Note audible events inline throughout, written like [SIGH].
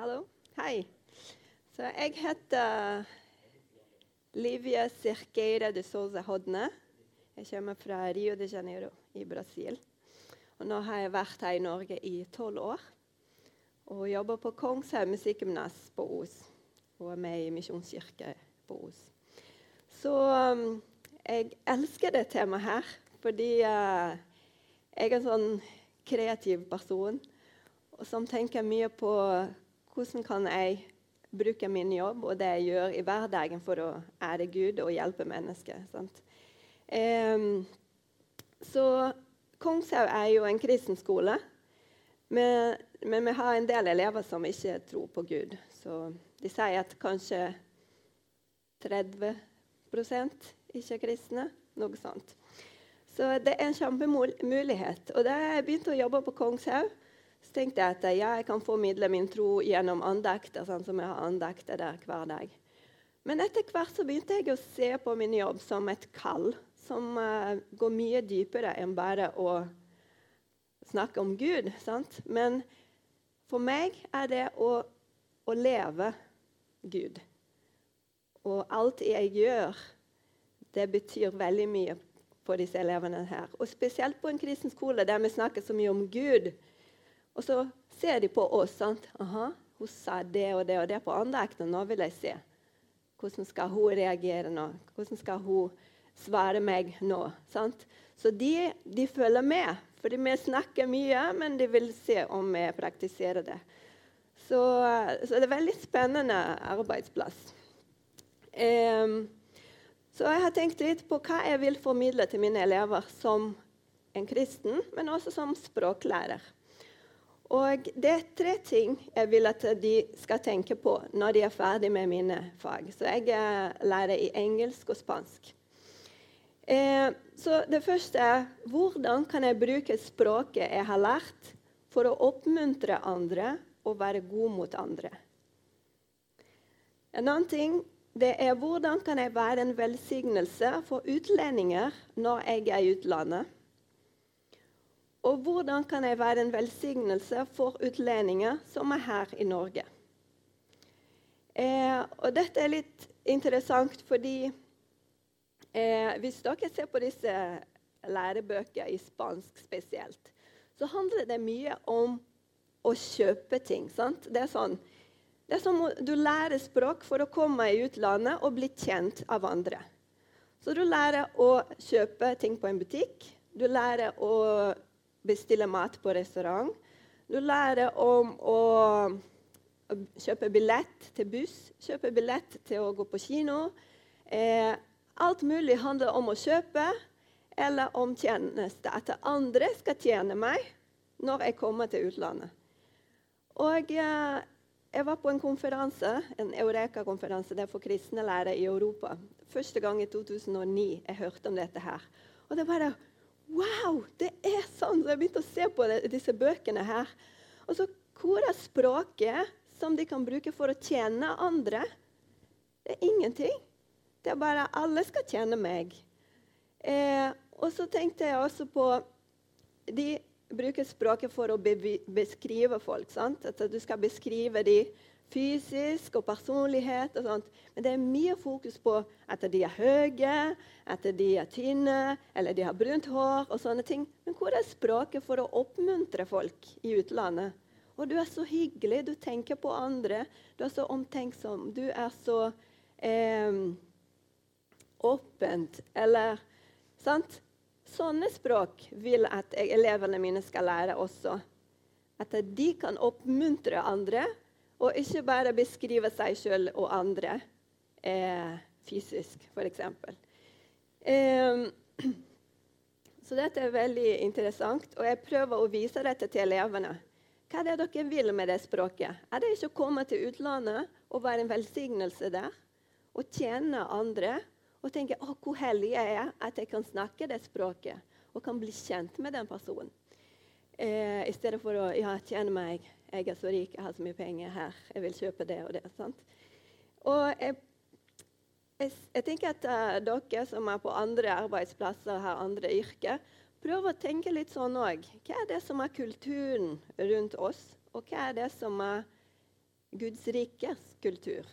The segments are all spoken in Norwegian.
Hallo. Hei. Så jeg heter Livia Cerqueira de Souza Hodne. Jeg kommer fra Rio de Janeiro i Brasil. Og nå har jeg vært her i Norge i tolv år og jobber på Kongshaug musikkgymnas på Os. Og er med i Misjonskirke på Os. Så um, jeg elsker det temaet her fordi uh, jeg er en sånn kreativ person som tenker mye på hvordan kan jeg bruke min jobb og det jeg gjør i hverdagen for å ære Gud og hjelpe mennesker. Um, så Kongshaug er jo en kristen skole, men, men, vi har en del elever som ikke tror på Gud. Så de sier at kanskje 30% ikke er kristne. Noe sånt. Så det er en kjempemulighet. Og da jeg begynte å jobbe på Kongshaug, så tenkte jeg at ja, jeg kan formidle min tro gjennom andakter, sånn som jeg har andakter der hver dag. Men etter hvert så begynte jeg å se på min jobb som et kall som uh, går mye dypere enn bare å snakke om Gud. Sant? Men for meg er det å, å leve Gud. Og alt jeg gjør, det betyr veldig mye for disse elevene her. Og spesielt på en kristen skole der vi snakker så mye om Gud og så ser de på oss. sant? Aha, hun sa det og det og det på andre ekte. Nå vil jeg se. Hvordan skal hun reagere nå? Hvordan skal hun svare meg nå? sant? Så de, de følger med. Fordi vi snakker mye, men de vil se om vi praktiserer det. Så, så det er veldig spennende arbeidsplass. Um, så jeg har tenkt litt på hva jeg vil formidle til mine elever som en kristen, men også som språklærer. Og det er tre ting jeg vil at de skal tenke på når de er ferdig med mine fag. Så jeg er lærer i engelsk og spansk. Eh, så det første er hvordan kan jeg bruke språket jeg har lært, for å oppmuntre andre og være god mot andre. En annen ting det er hvordan kan jeg være en velsignelse for utlendinger når jeg er i utlandet. Og hvordan kan jeg være en velsignelse for utlendinger som er her i Norge? Eh, og dette er litt interessant fordi eh, hvis dere ser på disse lærebøker i spansk spesielt, så handler det mye om å kjøpe ting. sant? Det er sånn det er som du lærer språk for å komme i utlandet og bli kjent av andre. Så du lærer å kjøpe ting på en butikk. Du lærer å bestille mat på restaurant. Du lærer om å kjøpe billett til buss, kjøpe billett til å gå på kino. Eh, alt mulig handler om å kjøpe eller om tjeneste. At andre skal tjene meg når jeg kommer til utlandet. Og eh, jeg var på en konferanse, en Eureka-konferanse for kristne lærere i Europa. Første gang i 2009 jeg hørte om dette her. Og det bare Wow, det er sånn! Så jeg begynte å se på det, disse bøkene her. Og så hvor er språket som de kan bruke for å tjene andre? Det er ingenting. Det er bare alle skal tjene meg. Eh, og så tenkte jeg også på De bruker språket for å be beskrive folk. Sant? At du skal beskrive dem fysisk og personlighet og sånt. Men det er mye fokus på at de er høye, at de er tynne, eller de har brunt hår og sånne ting. Men hvor er språket for å oppmuntre folk i utlandet? Og du er så hyggelig, du tenker på andre, du er så omtenksom, du er så eh, åpent, eller Sant? Sånne språk vil at elevene mine skal lære også. At de kan oppmuntre andre og ikke bare beskrive seg sjøl og andre eh, fysisk, f.eks. Eh, [CLEARS THROAT] så dette er veldig interessant, og jeg prøver å vise dette til elevene. Hva er det dere vil med det språket? Er det ikke å komme til utlandet og være en velsignelse der? Og tjene andre? Og tenke å, hvor hellig jeg er at jeg kan snakke det språket og kan bli kjent med den personen. Eh, I stedet for å ja, tjene meg 'Jeg er så rik, jeg har så mye penger her. Jeg vil kjøpe det og det.' Sant? Og jeg, jeg, jeg tenker at uh, dere som er på andre arbeidsplasser og har andre yrker, prøver å tenke litt sånn òg. Hva er det som er kulturen rundt oss? Og hva er det som er Guds rikes kultur.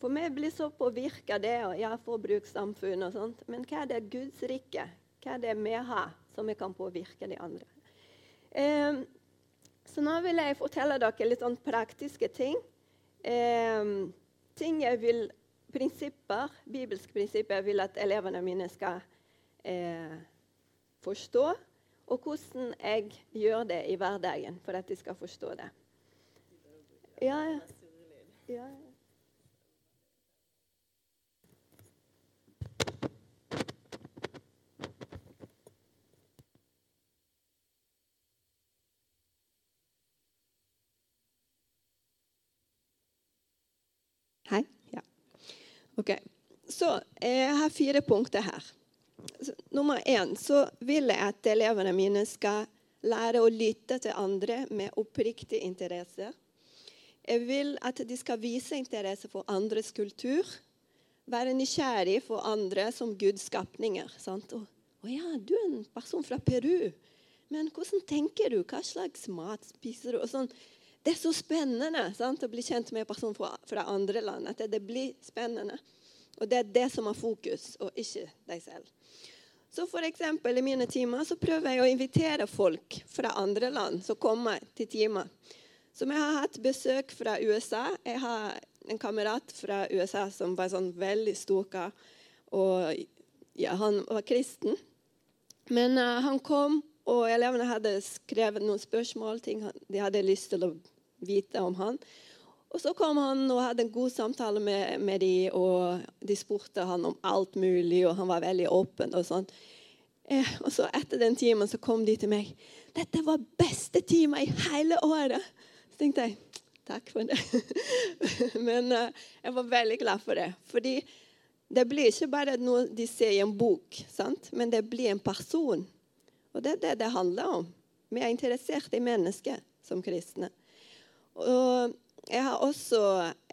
For vi blir så påvirka det og ja, forbrukssamfunn og sånt. Men hva er det Guds rike? Hva er det vi har som vi kan påvirke de andre? Eh, så nå vil jeg fortelle dere litt om praktiske ting. Eh, ting jeg vil, prinsipper, Bibelske prinsipper jeg vil at elevene mine skal eh, forstå. Og hvordan jeg gjør det i hverdagen for at de skal forstå det. Ja, ja. ja. Hei. Ja. OK. Så eh, jeg har fire punkter her. Nummer én så vil jeg at elevene mine skal lære å lytte til andre med oppriktig interesse. Jeg vil at de skal vise interesse for andres kultur. Være nysgjerrig for andre som Guds skapninger. Sant? Og, å ja, du er en person fra Peru. Men hvordan tenker du? Hva slags mat spiser du? Og sånn det er så spennende sant, å bli kjent med en person fra, fra andre land. At det, det, blir spennende. Og det er det som er fokus, og ikke deg selv. Så for eksempel, I mine timer så prøver jeg å invitere folk fra andre land som kommer til timer. Som jeg har hatt besøk fra USA. Jeg har en kamerat fra USA som var sånn veldig stoka. Og ja, han var kristen. Men uh, han kom, og elevene hadde skrevet noen spørsmål, ting de hadde lyst til å vite om han. Og så kom han og hadde en god samtale med, med dem, og de spurte han om alt mulig, og han var veldig åpen. Og sånn. Eh, og så etter den timen så kom de til meg. 'Dette var beste time i hele året.' Så tenkte jeg takk for det. [LAUGHS] Men uh, jeg var veldig glad for det. Fordi det blir ikke bare noe de ser i en bok, sant? men det blir en person. Og det er det det handler om. Vi er interessert i mennesker som kristne. Og jeg har også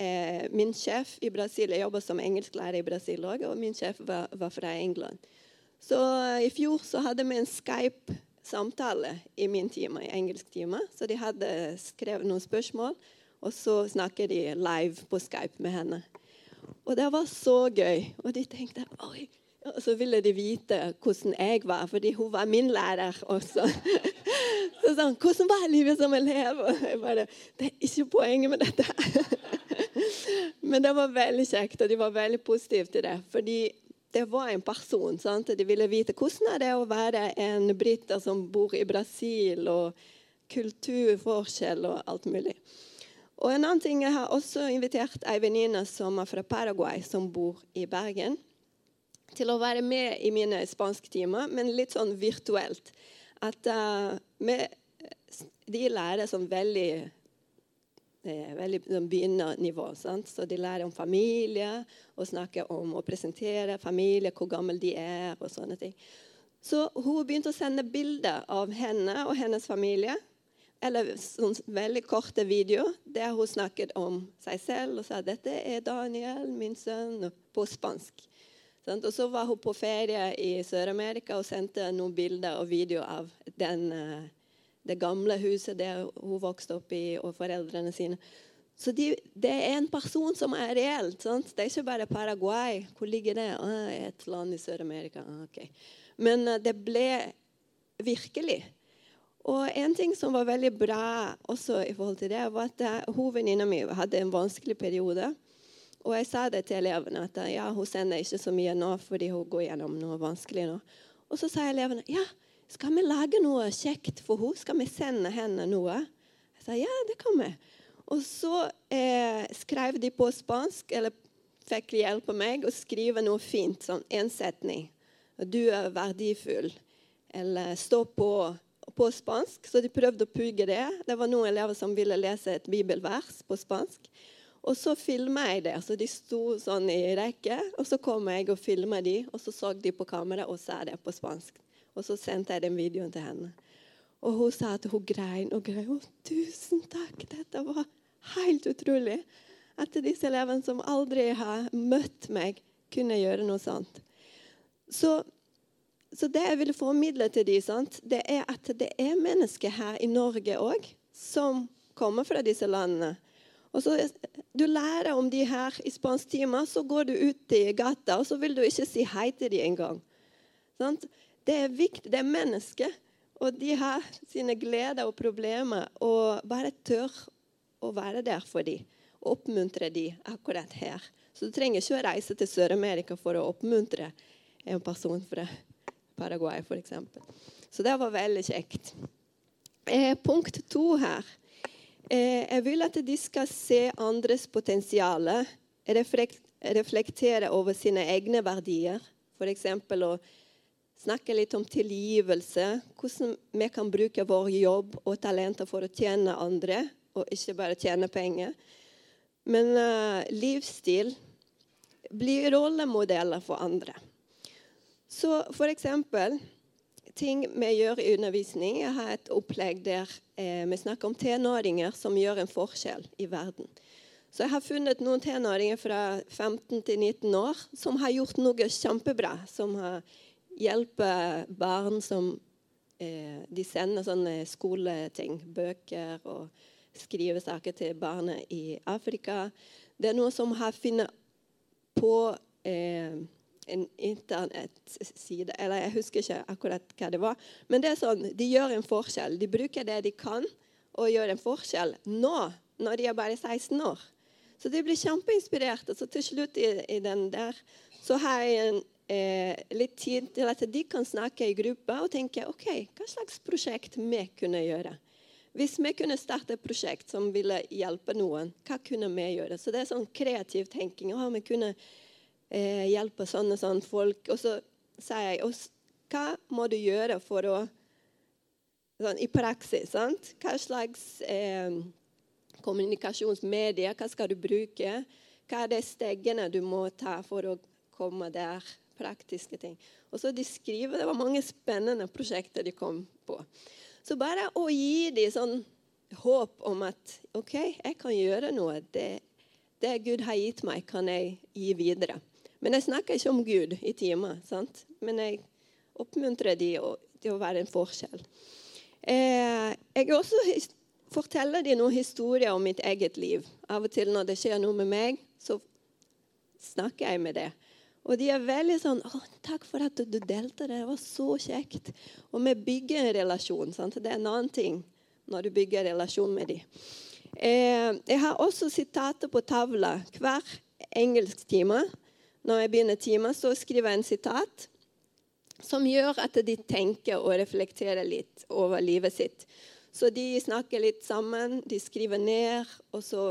eh, min sjef i Brasil. Jeg jobber som engelsklærer i Brasil òg, og min sjef var, var, fra England. Så i fjor så hadde vi en Skype-samtale i min time, i engelsktime. Så de hadde skrevet noen spørsmål, og så snakker de live på Skype med henne. Og det var så gøy. Og de tenkte oi. Og så ville de vite hvordan jeg var, fordi hun var min lærer også. [LAUGHS] Så sånn, 'Hvordan var livet som elev?' Og jeg bare 'Det er ikke poenget med dette.' [LAUGHS] Men det var veldig kjekt, og de var veldig positive til det. Fordi det var en person. Sant? De ville vite hvordan er det å være en briter som bor i Brasil, og kulturforskjell og alt mulig. Og en annen ting, Jeg har også invitert ei venninne som er fra Paraguay, som bor i Bergen, til å være med i mine spansktimer, men litt sånn virtuelt at uh, med, de lærer som veldig eh, veldig sånn begynnernivå. Sant? Så de lærer om familie og snakker om å presentere familie, hvor gammel de er. og sånne ting. Så hun begynte å sende bilder av henne og hennes familie. Eller sånn veldig korte videoer der hun snakket om seg selv og sa dette er Daniel, min sønn, på spansk. Og så var hun på ferie i Sør-Amerika og sendte noen bilder og videoer av den, eh, det gamle huset der hun vokste opp i, og foreldrene sine. Så de, det er en person som er reelt. Sant? Det er ikke bare Paraguay. Hvor ligger det? Ah, et land i Sør-Amerika. Ah, okay. Men uh, det ble virkelig. Og en ting som var veldig bra også i forhold til det, var at hovedvenninna mi hadde en vanskelig periode. Og jeg sa det til elevene at ja, hun sender ikke så mye nå fordi hun går gjennom noe vanskelig nå. Og så sa elevene ja, skal vi lage noe kjekt for henne? Skal vi sende henne noe? Jeg sa ja, det kan vi. Og så eh, skrev de på spansk, eller fikk hjelp av meg, å skrive noe fint, sånn én setning. Du er verdifull. Eller stå på på spansk, så de prøvde å pugge det. Det var noen elever som ville lese et bibelvers på spansk. Og så filma jeg det. Så de sto sånn i rekke. Og så kom jeg og filma de, og så så de på kamera og sa det på spansk. Og så sendte jeg den videoen til henne. Og hun sa at hun grein og grein. Å, tusen takk! Dette var helt utrolig. At disse elevene som aldri har møtt meg, kunne gjøre noe sånt. Så, så det jeg ville formidle til dem, det er at det er mennesker her i Norge òg som kommer fra disse landene Og så Du lærer om de her i spansktimer, så går du ut i gata, og så vil du ikke si hei til dem engang. Det er viktig. Det er mennesker. Og de har sine gleder og problemer, og bare tør å være der for dem. Og oppmuntre dem akkurat her. Så du trenger ikke å reise til Sør-Amerika for å oppmuntre en person fra Paraguay, f.eks. Så det var veldig kjekt. Eh, punkt to her. Eh, jeg vil at de skal se andres potensial, reflektere over sine egne verdier. F.eks. å snakke litt om tilgivelse. Hvordan vi kan bruke vår jobb og talenter for å tjene andre, og ikke bare tjene penger. Men uh, livsstil blir rollemodeller for andre. Så f.eks ting vi gjør i undervisning. Jeg har et opplegg der eh, vi snakker om tenåringer som gjør en forskjell i verden. Så jeg har funnet noen tenåringer fra 15 til 19 år som har gjort noe kjempebra. Som har hjulpet barn som eh, De sender sånne skoleting, bøker og skrivesaker til barnet i Afrika. Det er noe som har funnet på eh, en internettside eller Jeg husker ikke akkurat hva det var. Men det er sånn, de gjør en forskjell. De bruker det de kan, og gjør en forskjell nå, når de er bare 16 år. Så de blir kjempeinspirert. Og så til slutt i, i den der så har jeg en, eh, litt tid til at de kan snakke i gruppa og tenke OK, hva slags prosjekt vi kunne gjøre. Hvis vi kunne starte et prosjekt som ville hjelpe noen, hva kunne vi gjøre? Så det er sånn kreativ tenking. har vi kunne eh, hjelpe sånne, sånn folk. Og så sier jeg hva må du gjøre for å sånn, I praksis. Sant? Hva slags eh, kommunikasjonsmedier hva skal du bruke? Hva er de stegene du må ta for å komme der? Praktiske ting. Og så de skriver, Det var mange spennende prosjekter de kom på. Så bare å gi dem sånn håp om at OK, jeg kan gjøre noe. Det, det Gud har gitt meg, kan jeg gi videre. Men jeg snakker ikke om Gud i timer. Sant? Men jeg oppmuntrer de til å være en forskjell. Eh, jeg også forteller de noen historier om mitt eget liv. Av og til når det skjer noe med meg, så snakker jeg med det. Og de er veldig sånn 'Å, takk for at du delte det. Det var så kjekt.' Og vi bygger en relasjon. Sant? Det er en annen ting når du bygger en relasjon med dem. Eh, jeg har også sitater på tavla hver engelsktime når jeg begynner timen, så skriver jeg en sitat som gjør at de tenker og reflekterer litt over livet sitt. Så de snakker litt sammen, de skriver ned, og så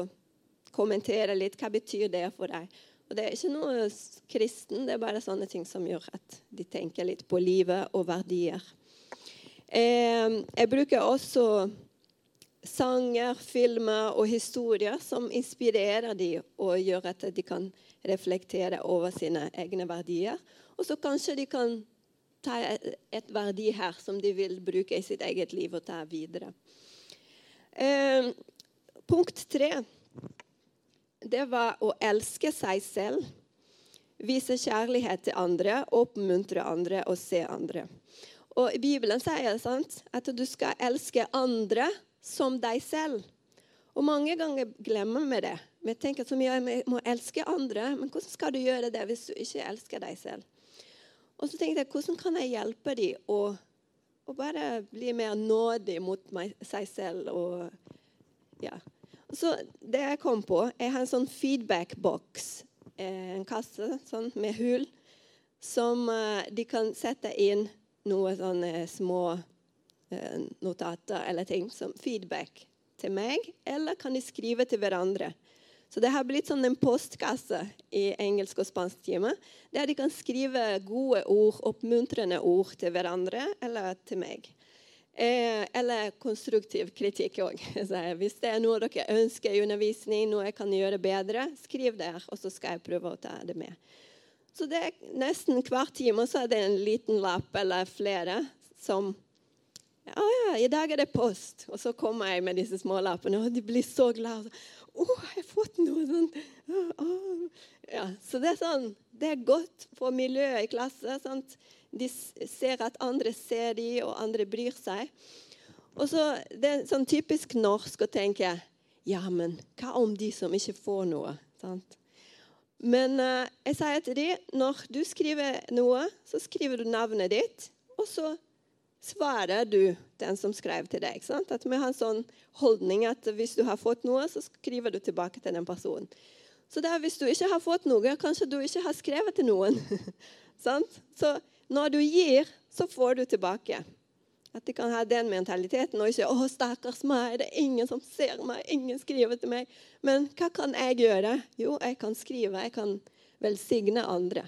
kommenterer litt. Hva betyr det for deg? Og Det er ikke noe kristen, det er bare sånne ting som gjør at de tenker litt på livet og verdier. Eh, jeg bruker også sanger, filmer og historier som inspirerer dem og gjør at de kan reflektere over sine egne verdier. Og så kanskje de kan ta et verdi her som de vil bruke i sitt eget liv og ta videre. Eh, punkt tre det var å elske seg selv. Vise kjærlighet til andre, oppmuntre andre og se andre. Og I Bibelen sier det sant, at du skal elske andre som deg selv. Og Mange ganger glemmer vi det. Vi tenker så mye vi må elske andre, men hvordan skal du gjøre det hvis du ikke elsker deg selv? Og så tenkte jeg, hvordan kan jeg hjelpe dem å, å bare bli mer nådig mot meg, seg selv? Og, ja. Så det jeg kom på, jeg har en sånn feedback-boks, eh, en kasse sånn, med hull, som uh, de kan sette inn noen sånne små uh, notater eller ting som feedback til meg, eller kan de skrive til hverandre. Så det har blitt sånn en postkasse i engelsk og spansk time, der de kan skrive gode ord, oppmuntrende ord til hverandre eller til meg. Eh, eller konstruktiv kritikk òg. [LAUGHS] Hvis det er noe dere ønsker i undervisning, noe jeg kan gjøre bedre, skriv der, og så skal jeg prøve å ta det med. Så det er nesten hver time så er det en liten lapp eller flere som ja, ja, i dag er det post. Og så kommer jeg med disse smålappene, og de blir så glade. Å, oh, jeg fått noe sånt. Oh. Ja, så det er sånn, det er godt for miljøet i klasse. Sant? De ser at andre ser de, og andre bryr seg. Og så, Det er sånn typisk norsk å tenke Ja, men hva om de som ikke får noe? Sant? Men uh, jeg sier til dem når du skriver noe, så skriver du navnet ditt, og så svarer du den som skrev til deg. At vi har en sånn holdning at hvis du har fått noe, så skriver du tilbake til den personen. Så der, hvis du ikke har fått noe, kanskje du ikke har skrevet til noen. [LAUGHS] så når du gir, så får du tilbake. At de kan ha den mentaliteten og ikke 'Å, stakkars meg, det er ingen som ser meg, ingen skriver til meg'. Men hva kan jeg gjøre? Jo, jeg kan skrive. Jeg kan velsigne andre.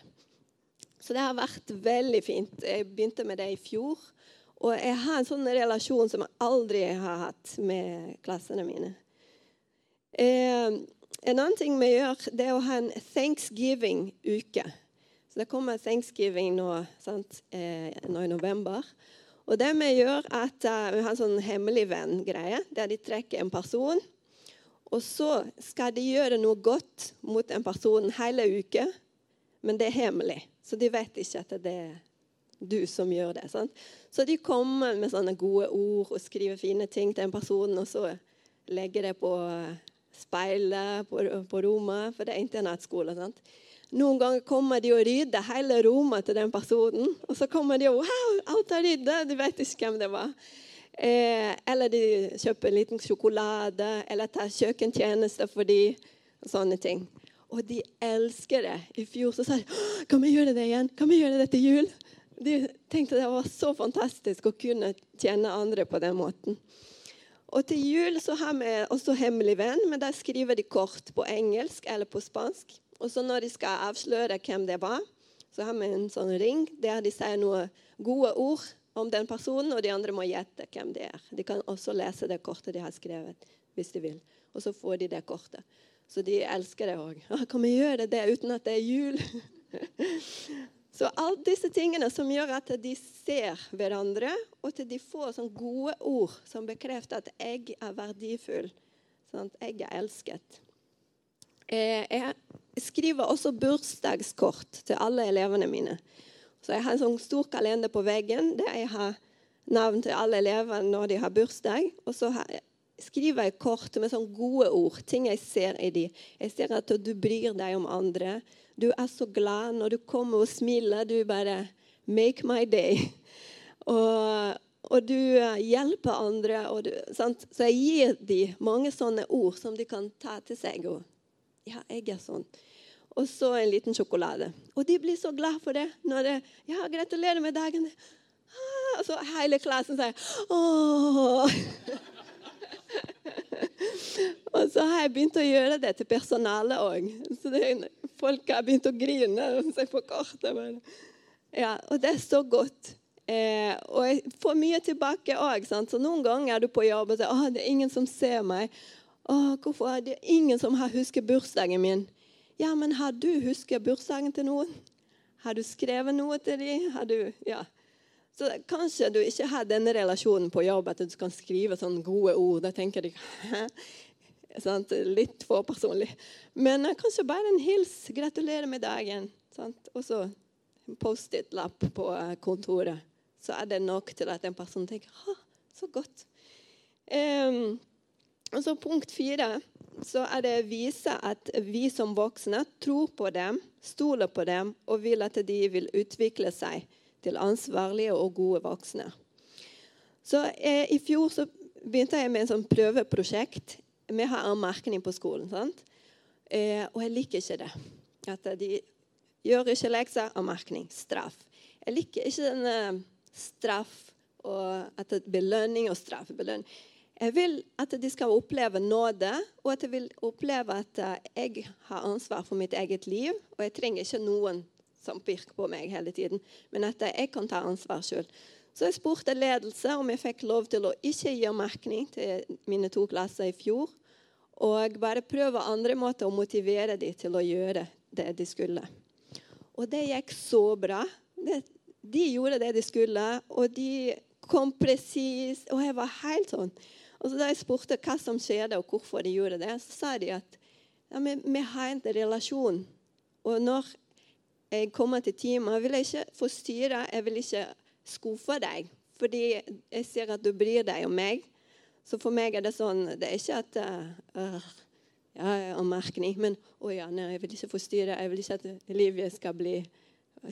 Så det har vært veldig fint. Jeg begynte med det i fjor. Og jeg har en sånn relasjon som jeg aldri har hatt med klassene mine. Eh, en annen ting vi gjør, det er å ha en thanksgiving-uke. Så Det kommer thanksgiving nå, eh, nå i november. Og det Vi gjør at uh, vi har en sånn hemmelig venn-greie, der de trekker en person. Og så skal de gjøre noe godt mot en person hele uka, men det er hemmelig. Så de vet ikke at det er du som gjør det. Sant? Så de kommer med sånne gode ord og skriver fine ting til en person, og så legger det på speilet på, på rommet, for det er internatskole. Sant? Noen ganger kommer de og rydder hele rommet til den personen. Og så kommer de og wow, alt er ryddet. du vet ikke hvem det var. Eh, eller de kjøper en liten sjokolade, eller tar kjøkkentjeneste for de, og sånne ting. Og de elsker det. I fjor så sa de kan vi gjøre det igjen? Kan vi gjøre det til jul? De tenkte det var så fantastisk å kunne tjene andre på den måten. Og til jul så har vi også Hemmelig venn, men der skriver de kort på engelsk eller på spansk. Og så når de skal avsløre hvem det var, så har vi en sånn ring der de sier noen gode ord om den personen, og de andre må gjette hvem det er. De kan også lese det kortet de har skrevet, hvis de vil. Og så får de det kortet. Så de elsker det òg. [LAUGHS] Kan vi gjøre det uten at det er jul? [LAUGHS] så alle disse tingene som gjør at de ser hverandre, og at de får sånne gode ord som bekrefter at 'jeg er verdifull', sånn, 'jeg er elsket'. Eh, jeg skriver også bursdagskort til alle elevene mine. Så Jeg har en sånn stor kalender på veggen der jeg har navn til alle elevene når de har bursdag. Og så skriver jeg kort med sånne gode ord, ting jeg ser i de. Jeg ser at du bryr deg om andre. Du er så glad når du kommer og smiler. Du bare Make my day. [LAUGHS] Og, og du eh, hjelper andre. Du, så jeg gir dem mange sånne ord som de kan ta til seg. Og ja, jeg er sånn. Og så en liten sjokolade. Og de blir så glad for det. når det, ja, 'Gratulerer med dagen.' Ah, og så hele klassen sier 'Åh'. [LAUGHS] [LAUGHS] og så har jeg begynt å gjøre det til personalet òg. Så folk har begynt å grine og jeg får kortet. Ja, og det er så godt. Eh, og jeg får mye tilbake òg. Så noen ganger er du på jobb og sier at det er ingen som ser meg'. Åh, hvorfor er det ingen som har husket bursdagen min? Ja, men har du husket bursdagen til noen? Har du skrevet noe til dem? Har du, ja. Så kanskje du ikke har denne relasjonen på jobb, at du kan skrive sånne gode ord. Da tenker de sant? Litt for personlig. Men uh, kanskje bare en hils. 'Gratulerer med dagen.' Sant? Og så Post-It-lapp på uh, kontoret. Så er det nok til at en person tenker 'Å, så godt'. Um, og så Punkt fire så er det å vise at vi som voksne tror på dem, stoler på dem og vil at de vil utvikle seg til ansvarlige og gode voksne. Så eh, I fjor så begynte jeg med en sånn prøveprosjekt. Vi har anmerkning på skolen. Eh, og jeg liker ikke det. At de gjør ikke lekser, anmerkning. Straff. Jeg liker ikke denne straff og at belønning og straff. Belønning. Jeg vil at de skal oppleve nåde, og at jeg vil oppleve at eh, jeg har ansvar for mitt eget liv. Og jeg trenger ikke noen som virker på meg hele tiden, men at jeg kan ta ansvar sjøl. Så jeg spurte ledelse om jeg fikk lov til å ikke gi merkning til mine to klasser i fjor. Og bare prøve andre måter å motivere dem til å gjøre det de skulle. Og det gikk så bra. De gjorde det de skulle, og de kom presis. Og jeg var helt sånn og så Da jeg spurte hva som skjedde, og hvorfor de gjorde det, så sa de at ja, vi, har en relasjon. Og når jeg kommer til teamet, vil ikke forstyrre, jeg vil ikke skuffe deg. Fordi jeg ser at du bryr deg om meg. Så for meg er det sånn Det er ikke at uh, ja, anmerkning, men å ja, nei, jeg vil ikke forstyrre. Jeg vil ikke at livet skal bli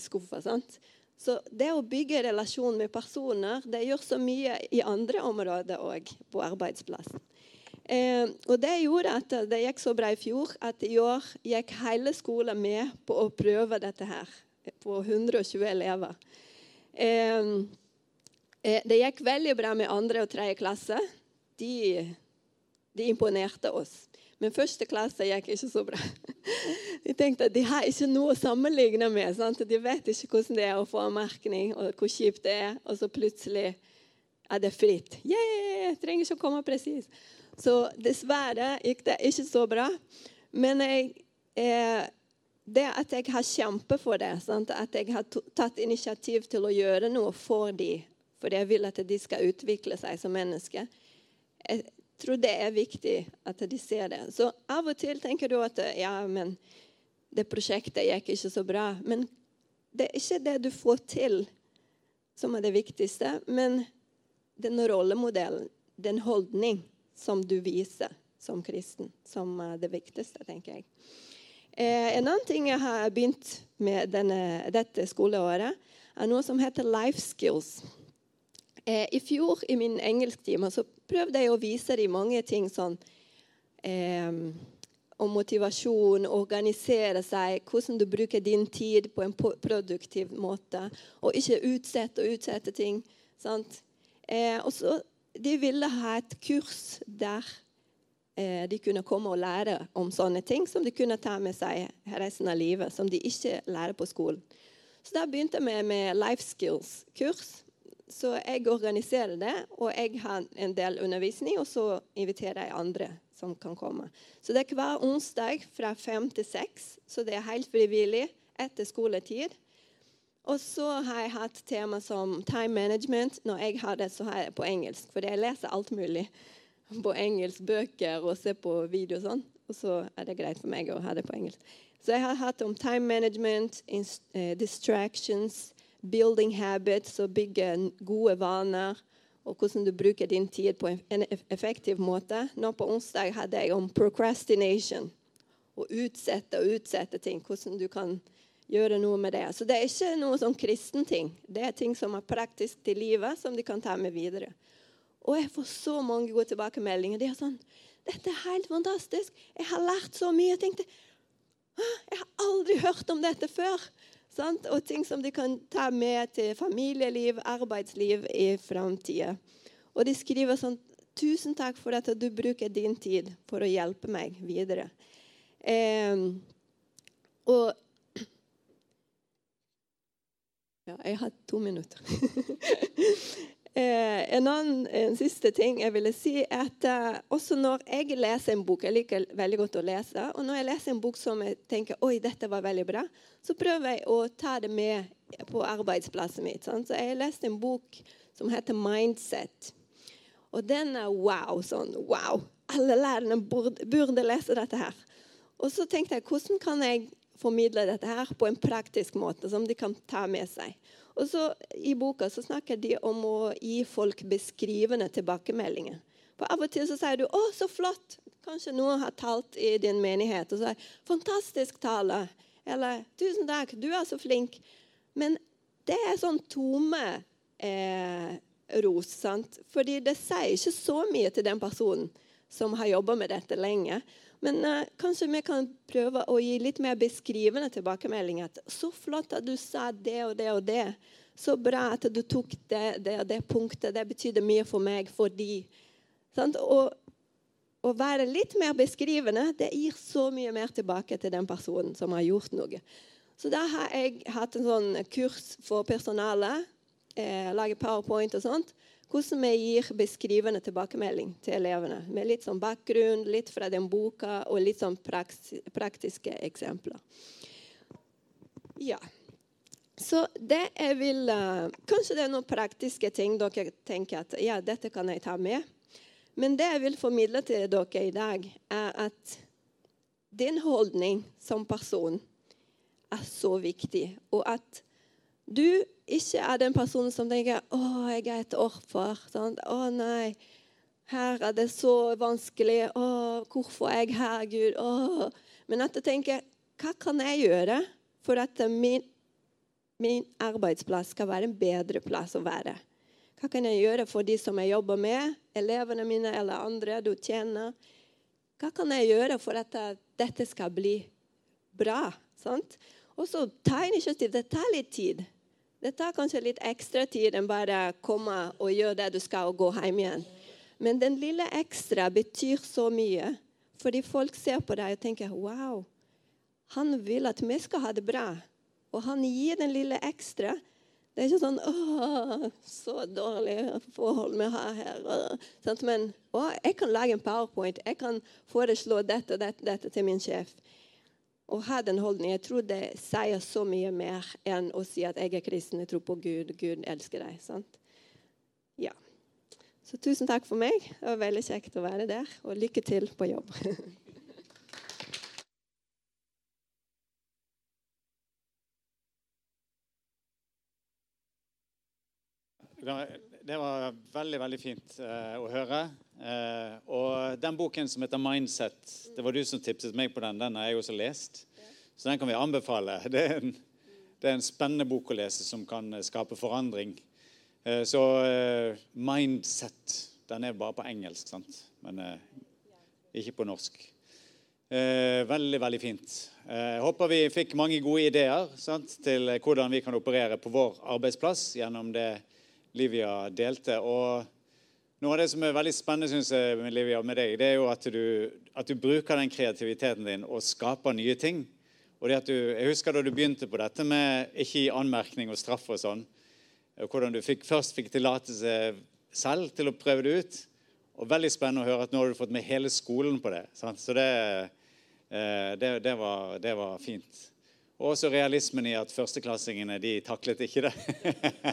skuffa. Så det å bygge relasjon med personer det gjør så mye i andre områder òg på arbeidsplassen. Eh, og Det gjorde at det gikk så bra i fjor at i år gikk hele skolen med på å prøve dette her. På 120 elever. Eh, eh, det gikk veldig bra med andre og tredje klasse. De, de imponerte oss. Men første klasse gikk ikke så bra. [LAUGHS] De tenkte at de har ikke noe å sammenligne med. Sant? De vet ikke hvordan det er å få anmerkning, og hvor kjipt det er. Og så plutselig er det fritt. Yeah, trenger ikke å komme presis. Så dessverre gikk det ikke så bra. Men jeg, eh, det at jeg har kjempet for det, sant? at jeg har tatt initiativ til å gjøre noe for dem, fordi jeg vil at de skal utvikle seg som mennesker Jeg tror det er viktig at de ser det. Så av og til tenker du at ja, men det prosjektet gikk ikke så bra. Men det er ikke det du får til, som er det viktigste, men den rollemodellen, den holdning som du viser som kristen, som det viktigste, tenker jeg. Eh, en annen ting jeg har begynt med denne, dette skoleåret, er noe som heter life skills. Eh, I fjor i min engelsktime så prøvde jeg å vise dem mange ting sånn eh, om motivasjon, organisere seg, hvordan du bruker din tid på en produktiv måte, og ikke utsette og utsette ting. Eh, og så De ville ha et kurs der eh, de kunne komme og lære om sånne ting som de kunne ta med seg resten av livet, som de ikke lærer på skolen. Så da begynte med, med life skills-kurs. Så jeg organiserer det, og jeg har en del undervisning, og så inviterer jeg andre som kan komme. Så det er hver onsdag fra fem til seks, så det er helt frivillig etter skoletid. Og så har jeg hatt tema som time management. Når jeg har det, så har jeg det på engelsk. For jeg leser alt mulig på engelsk. Bøker og ser på video og sånn. Og så er det greit for meg å ha det på engelsk. Så jeg har hatt om time management, eh, distractions, building habits, å bygge gode vaner og hvordan du bruker din tid på en effektiv måte. Nå på onsdag hadde jeg om procrastination. Å utsette og utsette ting. Hvordan du kan gjøre noe med det. Så det er ikke noe sånn kristen ting. Det er ting som er praktisk til livet, som de kan ta med videre. Og jeg får så mange gode tilbakemeldinger. De er sånn 'Dette er helt fantastisk. Jeg har lært så mye.' Jeg tenkte 'Jeg har aldri hørt om dette før.' Sant? Og ting som de kan ta med til familieliv, arbeidsliv i framtida. Og de skriver sånn Tusen takk for at du bruker din tid for å hjelpe meg videre. Eh, og Ja, jeg har to minutter. [LAUGHS] Eh, en, annen, en siste ting jeg ville si, er at uh, også når jeg leser en bok Jeg liker veldig godt å lese. Og når jeg leser en bok som jeg tenker oi, dette var veldig bra, så prøver jeg å ta det med på arbeidsplassen mitt. Sant? Så jeg leste en bok som heter 'Mindset'. Og den er wow. sånn, wow. Alle lærerne burde, burde lese dette her. Og så tenkte jeg hvordan kan jeg formidle dette her på en praktisk måte som de kan ta med seg. Og så I boka så snakker de om å gi folk beskrivende tilbakemeldinger. For Av og til så sier du 'Å, så flott'. Kanskje noen har talt i din menighet og sier 'Fantastisk tale'. Eller 'Tusen takk, du er så flink'. Men det er sånn tomme eh, ros. sant? Fordi det sier ikke så mye til den personen som har jobba med dette lenge. Men uh, kanskje vi kan prøve å gi litt mer beskrivende tilbakemelding. At 'Så flott at du sa det og det og det'. Så bra at du tok det, det og det punktet. Det betydde mye for meg fordi sant? Og å være litt mer beskrivende det gir så mye mer tilbake til den personen som har gjort noe. Så da har jeg hatt en sånn kurs for personalet. Eh, lage powerpoint og sånt hvordan vi gir beskrivende tilbakemelding til elevene. Med litt sånn bakgrunn, litt fra den boka og litt sånn praktiske eksempler. Ja. Så det jeg vil uh, Kanskje det er noen praktiske ting dere tenker at ja, dette kan jeg ta med. Men det jeg vil formidle til dere i dag, er at din holdning som person er så viktig. Og at du ikke er den personen som tenker 'Å, jeg er et offer'. Sånn. 'Å, nei. Her er det så vanskelig. Å, hvorfor er jeg her, Gud? Å. Men at jeg tenker, hva kan jeg gjøre for at min, min arbeidsplass skal være en bedre plass å være? Hva kan jeg gjøre for de som jeg jobber med, elevene mine eller andre du tjener? Hva kan jeg gjøre for at dette skal bli bra? Sant? Og så ta initiativ. Det tar litt tid. Det tar kanskje litt ekstra tid enn bare komme og gjøre det du skal, og gå hjem igjen. Men den lille ekstra betyr så mye. Fordi folk ser på deg og tenker Wow, han vil at vi skal ha det bra. Og han gir den lille ekstra. Det er ikke sånn Å, så dårlig forhold vi har her. Men å, jeg kan lage en powerpoint. Jeg kan foreslå dette og dette, dette til min sjef. Å ha den holdningen, jeg tror det sier så mye mer enn å si at jeg er kristen, jeg tror på Gud, Gud elsker deg. sant? Ja. Så tusen takk for meg. Det var veldig kjekt å være der. Og lykke til på jobb. [LAUGHS] Det var veldig veldig fint uh, å høre. Uh, og den boken som heter 'Mindset', det var du som tipset meg på den. Den har jeg også lest. Så den kan vi anbefale. [LAUGHS] Det er en, det er en spennende bok å lese som kan skape forandring. Uh, så 'Mindset' Den er bare på engelsk, sant? men ikke på norsk. veldig, veldig fint. Jeg håper vi fikk mange gode ideer sant, til hvordan vi kan operere på vår arbeidsplass gjennom det Livia delte. Og noe av det som er veldig spennende synes jeg, med Livia, med deg, det er jo at du, at du bruker den kreativiteten din og skaper nye ting. Og det at du, Jeg husker da du begynte på dette med ikke gi anmerkning og straff og sånn. Hvordan du fikk, først fikk tillatelse selv til å prøve det ut. Og veldig spennende å høre at nå har du fått med hele skolen på det. Sant? Så det, eh, det, det, var, det var fint. Og også realismen i at førsteklassingene de taklet ikke det.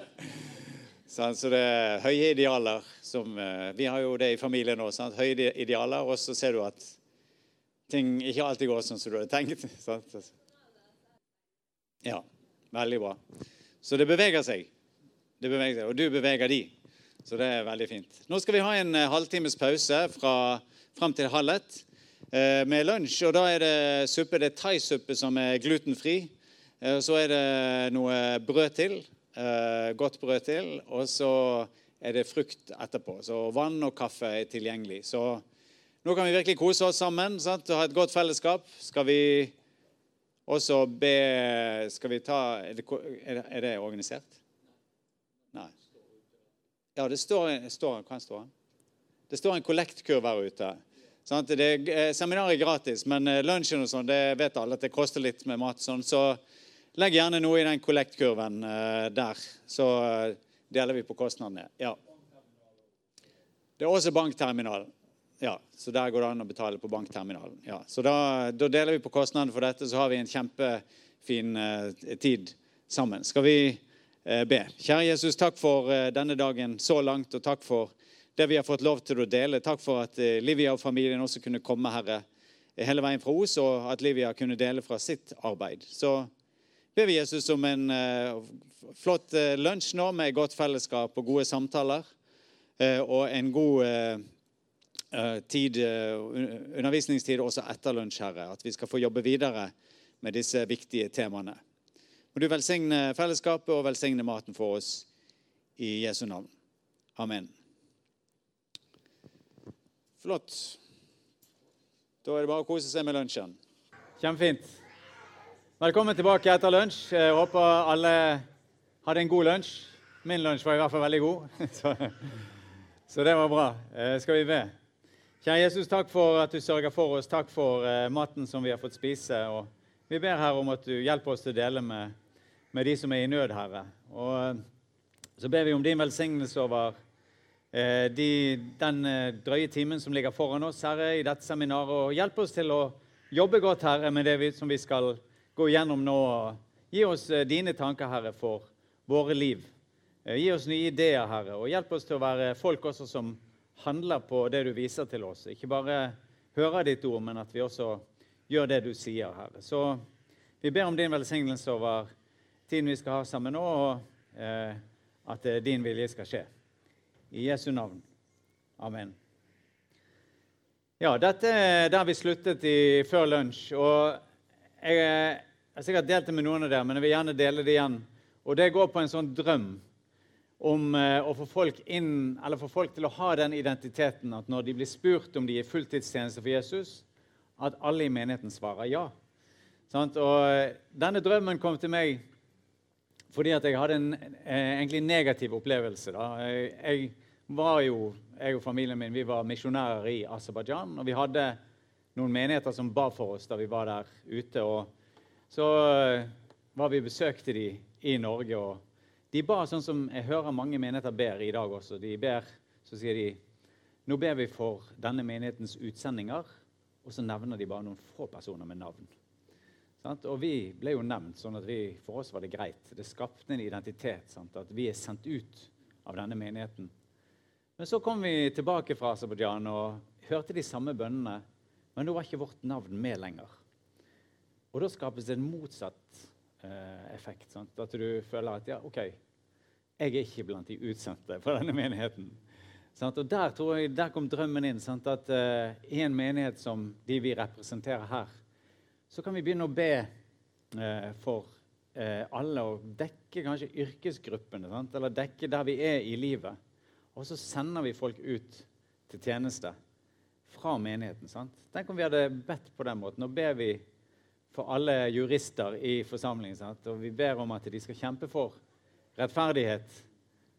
[LAUGHS] Så det er høye idealer. Som, eh, vi har jo det i familien nå. Sant? Høye idealer, og så ser du at ting ikke alltid går sånn som du hadde tenkt. [LAUGHS] Sant? Ja, veldig bra. Så det beveger seg. Det beveger seg, Og du beveger de. Så det er veldig fint. Nå skal vi ha en eh, halvtimes pause fra fram til halv ett eh, med lunsj. Og da er det suppe. Det er thaisuppe som er glutenfri. Så er det noe brød til godt brød til, og så er det frukt etterpå. Så vann og kaffe er tilgjengelig. Så nå kan vi virkelig kose oss sammen sant? og ha et godt fellesskap. Skal vi også be Skal vi ta Er det, er det organisert? Nei. Ja, det står, står Hva står det? Det står en kollektkurv her ute. Sant? Det eh, seminaret er gratis, men eh, lunsjen og sånn, det vet alle at det koster litt med mat. Sånn, så Legg gjerne noe i den kollektkurven uh, der, så uh, deler vi på kostnadene. Ja. Det er også bankterminalen. Ja, så der går det an å betale på bankterminalen. Ja, så da, da deler vi på kostnadene for dette, så har vi en kjempefin uh, tid sammen. Skal vi be? Kjære Jesus, takk for denne dagen så langt, og takk for det vi har fått lov til å dele. Takk for at Livia og familien også kunne komme, Herre, hele veien fra Os, og at Livia kunne dele fra sitt arbeid. Så ber vi Jesus om en uh, flott uh, lunsj nå med godt fellesskap og gode samtaler. Uh, og en god tid, undervisningstid også etter lunsj, Herre. At vi skal få jobbe videre med disse viktige temaene. Må du velsigne fellesskapet og velsigne maten for oss i Jesu navn. Amen. Flott. Da er det bare å kose seg med lunsjen. Kjempefint. Velkommen tilbake etter lunsj. Jeg håper alle hadde en god lunsj. Min lunsj var i hvert fall veldig god, [LAUGHS] så, så det var bra. Eh, skal vi be? Kjære Jesus, takk for at du sørger for oss. Takk for eh, maten som vi har fått spise. Og vi ber her om at du hjelper oss til å dele med, med de som er i nød, Herre. Og eh, så ber vi om din velsignelse over de, den drøye timen som ligger foran oss, Herre, i dette seminaret. Og hjelp oss til å jobbe godt, Herre, med det vi, som vi skal gjøre gå gjennom nå. Gi oss eh, dine tanker, Herre, for våre liv. Eh, gi oss nye ideer, Herre, og hjelp oss til å være folk også som handler på det du viser til oss. Ikke bare hører ditt ord, men at vi også gjør det du sier, Herre. Så vi ber om din velsignelse over tiden vi skal ha sammen nå, og eh, at din vilje skal skje. I Jesu navn. Amen. Ja, dette er der vi sluttet i før lunsj. Og jeg, jeg har sikkert delt det med noen av dere, men jeg vil gjerne dele det igjen. Og det går på en sånn drøm om eh, å få folk inn, eller få folk til å ha den identiteten at når de blir spurt om de er fulltidstjeneste for Jesus, at alle i menigheten svarer ja. Sant? Og eh, denne drømmen kom til meg fordi at jeg hadde en eh, egentlig negativ opplevelse. Da. Jeg var jo, jeg og familien min vi var misjonærer i Aserbajdsjan. Og vi hadde noen menigheter som ba for oss da vi var der ute. Og så eh, var vi besøkte de i Norge. og De ba sånn som jeg hører mange menigheter ber i dag også. De ber, Så sier de nå ber vi for denne menighetens utsendinger. Og så nevner de bare noen få personer med navn. Sant? Og vi ble jo nevnt, sånn at vi, for oss var det greit. Det skapte en identitet. Sant? At vi er sendt ut av denne menigheten. Men så kom vi tilbake fra Aserbajdsjan og hørte de samme bønnene. Men nå var ikke vårt navn med lenger. Og da skapes det en motsatt eh, effekt. Sant? At du føler at ja, OK, jeg er ikke blant de utsendte fra denne menigheten. Sant? Og der, tror jeg, der kom drømmen inn. Sant? At eh, I en menighet som de vi representerer her, så kan vi begynne å be eh, for uh, alle og dekke kanskje yrkesgruppene. Sant? Eller dekke der vi er i livet. Og så sender vi folk ut til tjeneste fra menigheten. Sant? Tenk om vi hadde bedt på den måten. Nå ber vi for alle jurister i forsamlingen. Sant? Og vi ber om at de skal kjempe for rettferdighet.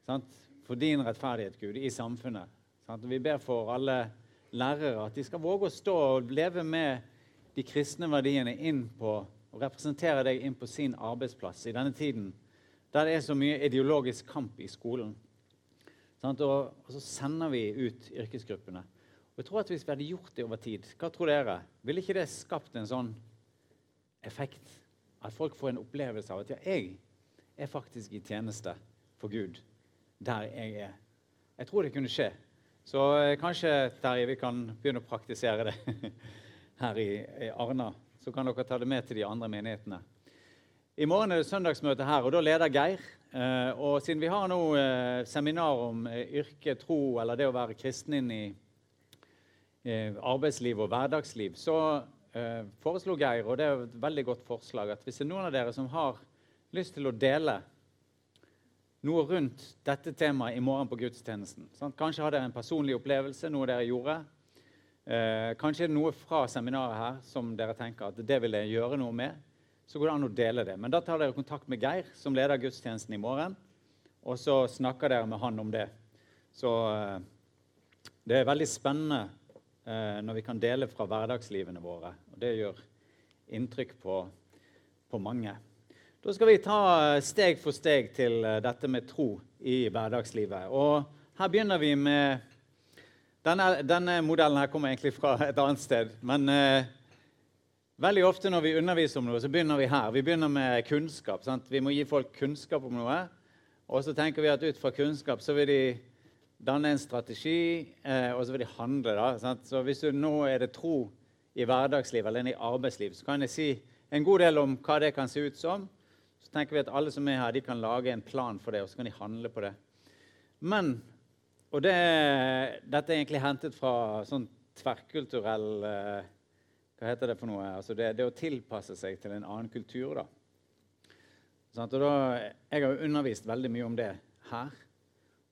Sant? For din rettferdighet, Gud, i samfunnet. Sant? Og vi ber for alle lærere at de skal våge å stå og leve med de kristne verdiene inn på, og representere deg inn på sin arbeidsplass i denne tiden der det er så mye ideologisk kamp i skolen. Og, og, så sender vi ut yrkesgruppene. Og jeg tror at Hvis vi hadde gjort det over tid, hva tror dere? ville ikke det skapt en sånn effekt? At folk får en opplevelse av at ja, jeg er faktisk i tjeneste for Gud der jeg er. Jeg tror det kunne skje. Så eh, kanskje Terje, vi kan begynne å praktisere det [LAUGHS] her i, i Arna. Så kan dere ta det med til de andre menighetene. I morgen er det søndagsmøte her, og da leder Geir. Eh, og siden vi har nå eh, seminar om yrke, tro eller det å være kristen inn i arbeidsliv og hverdagsliv, så foreslo Geir, og det er et veldig godt forslag, at hvis det er noen av dere som har lyst til å dele noe rundt dette temaet i morgen på gudstjenesten sant? Kanskje har dere en personlig opplevelse, noe dere gjorde. kanskje er det noe fra seminaret her som dere tenker at det vil jeg gjøre noe med så går det an å dele det. Men da tar dere kontakt med Geir, som leder gudstjenesten i morgen. Og så snakker dere med han om det. Så eh, det er veldig spennende eh, når vi kan dele fra hverdagslivene våre. Og det gjør inntrykk på, på mange. Da skal vi ta eh, steg for steg til dette med tro i hverdagslivet. Og her begynner vi med Denne, denne modellen her kommer egentlig fra et annet sted. men... Eh, Veldig ofte når vi underviser om noe, så begynner vi her. Vi begynner med kunnskap. Sant? Vi må gi folk kunnskap om noe. Og så tenker vi at ut fra kunnskap så vil de danne en strategi, eh, og så vil de handle. da, sant? Så hvis du nå er det tro i hverdagslivet eller i arbeidslivet, så kan jeg si en god del om hva det kan se ut som. Så tenker vi at alle som er her, de kan lage en plan for det, og så kan de handle på det. Men Og det, dette er egentlig hentet fra sånn tverrkulturell eh, hva heter det for noe? Altså det, det, å tilpasse seg til en annen kultur. da. Sånn, da jeg har undervist veldig mye om det her.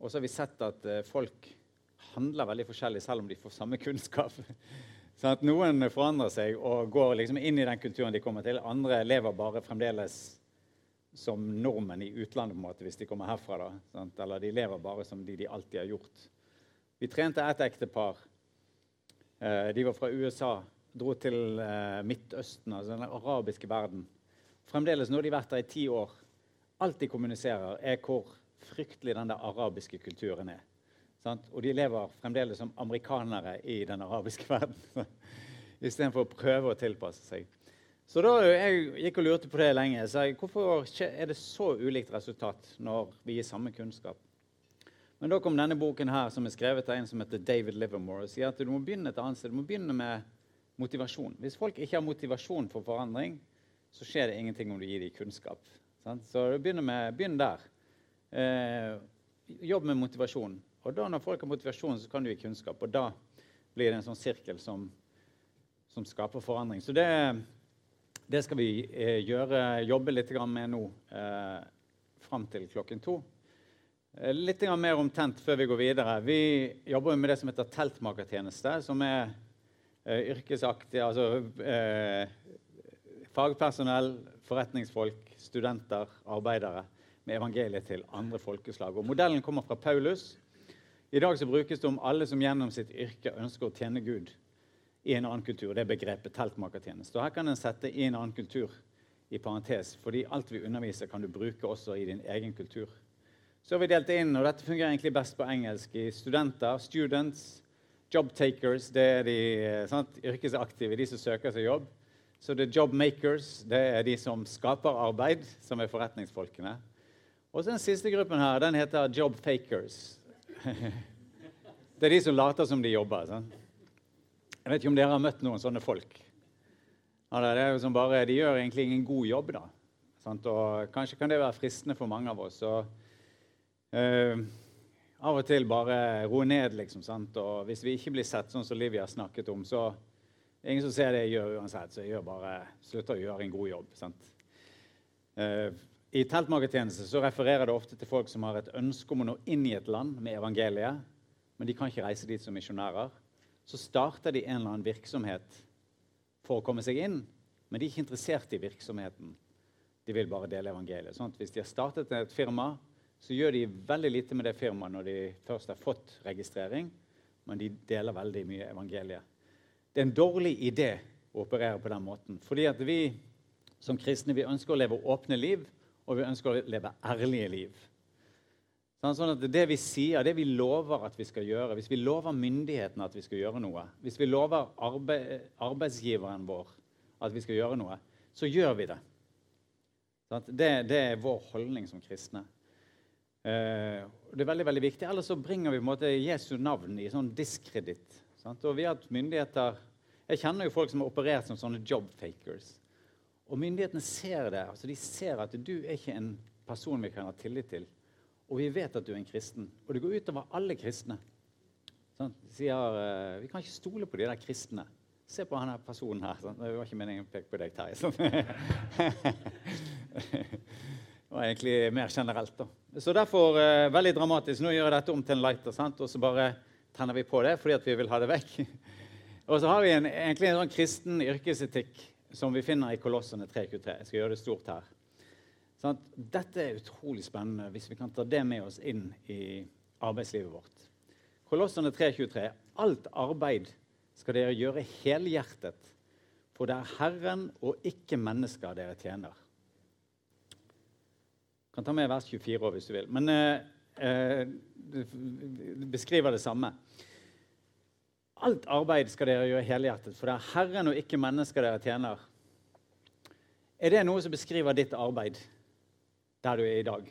Og så har vi sett at eh, folk handler veldig forskjellig selv om de får samme kunnskap. [LAUGHS] Sånn at Noen forandrer seg og går liksom inn i den kulturen de kommer til. Andre lever bare fremdeles som nordmenn i utlandet på en måte, hvis de kommer herfra. da. Eller de lever bare som de de alltid har gjort. Vi trente et ektepar. Eh, de var fra USA dro til eh, Midtøsten, altså den arabiske verden. Fremdeles, nå har de vært der i ti år. Alt de kommuniserer, er hvor fryktelig den der arabiske kulturen er. Sant? Og de lever fremdeles som amerikanere i den arabiske [LAUGHS] verden. Istedenfor å prøve å tilpasse seg. Så da jeg gikk og lurte på det lenge. Så jeg, hvorfor er det så ulikt resultat når vi gir samme kunnskap? Men da kom denne boken her, som er skrevet av en som heter David Livermore, og sier at du må begynne et annet sted. Du må begynne med motivasjon. Hvis folk ikke har motivasjon for forandring, så skjer det ingenting om du gir dem kunnskap. Sant? Så begynn, begynn der. Eh, jobb med motivasjon. Og da når folk har motivasjon, så kan du gi kunnskap. Og da blir det en sånn sirkel som, som skaper forandring. Så det, det skal vi eh, gjøre, jobbe litt med nå eh, fram til klokken to. Eh, litt mer om tent før vi går videre. Vi jobber med det som heter teltmakertjeneste, som er eh, yrkesaktig, altså eh, fagpersonell, forretningsfolk, studenter, arbeidere med evangeliet til andre folkeslag. Og Modellen kommer fra Paulus. I dag så brukes det om alle som gjennom sitt yrke ønsker å tjene Gud i en annen kultur. Det er begrepet teltmakertjeneste. Her kan en sette i en annen kultur i parentes, fordi alt vi underviser, kan du bruke også i din egen kultur. Så har vi delt inn, og dette fungerer egentlig best på engelsk, i studenter, students, job takers, det er de sant, yrkesaktive, de som søker seg jobb. Så det er job makers, det er de som skaper arbeid, som er forretningsfolkene. Og så den siste gruppen her, den heter job fakers. Det er de som later som de jobber. Sant? Jeg vet ikke om dere har møtt noen sånne folk. Det er jo som bare, De gjør egentlig ingen god jobb, da. Sant? Og kanskje kan det være fristende for mange av oss. Og, uh, av og til bare roe ned, liksom. Sant? Og hvis vi ikke blir sett sånn som Livia snakket om, så ingen som ser det jeg gjør uansett, så jeg gjør bare, slutter å gjøre en god jobb. sant? Uh, I teltmagetjeneste så refererer det ofte til folk som har et ønske om å nå inn i et land med evangeliet, men de kan ikke reise dit som misjonærer. Så starter de en eller annen virksomhet for å komme seg inn, men de er ikke interessert i virksomheten. De vil bare dele evangeliet. Sånn hvis de har startet et firma, så gjør de veldig lite med det firmaet når de først har fått registrering, men de deler veldig mye evangeliet. Det er en dårlig idé å operere på den måten. Fordi at vi som kristne vi ønsker å leve åpne liv, og vi ønsker å leve ærlige liv. Sånn, sånn at Det vi sier, det vi lover at vi skal gjøre, hvis vi lover myndighetene at vi skal gjøre noe, hvis vi lover arbeid, arbeidsgiveren vår at vi skal gjøre noe, så gjør vi det. Sånn, det, det er vår holdning som kristne. Eh, det er veldig veldig viktig. Ellers så bringer vi på en måte Jesu navn i sånn diskreditt. Sånn? Og vi har myndigheter, Jeg kjenner jo folk som har operert som sånne jobfakers. Og myndighetene ser det. altså De ser at du er ikke en person vi kan ha tillit til. Og vi vet at du er en kristen. Og det går utover alle kristne. Sånn, sier, uh, vi kan ikke stole på de der kristne. Se på denne personen her. Sånn. Det var ikke meningen å peke på deg, Terje. Sånn. [LAUGHS] det var egentlig mer generelt. da. Så derfor uh, veldig dramatisk. Nå gjør jeg dette om til en lighter, sant? og så bare tenner vi på det fordi vi vil ha det vekk. [LAUGHS] og så har vi en, egentlig en sånn kristen yrkesetikk som vi finner i Kolossene 323. Jeg skal gjøre det stort her. Sånn dette er utrolig spennende hvis vi kan ta det med oss inn i arbeidslivet vårt. Kolossene 3.23.: Alt arbeid skal dere gjøre helhjertet, for det er Herren og ikke mennesker dere tjener. Du kan ta med vers 24 òg hvis du vil. Men eh, eh, det beskriver det samme. Alt arbeid skal dere gjøre helhjertet, for det er Herren og ikke mennesker dere tjener. Er det noe som beskriver ditt arbeid? der du er i dag.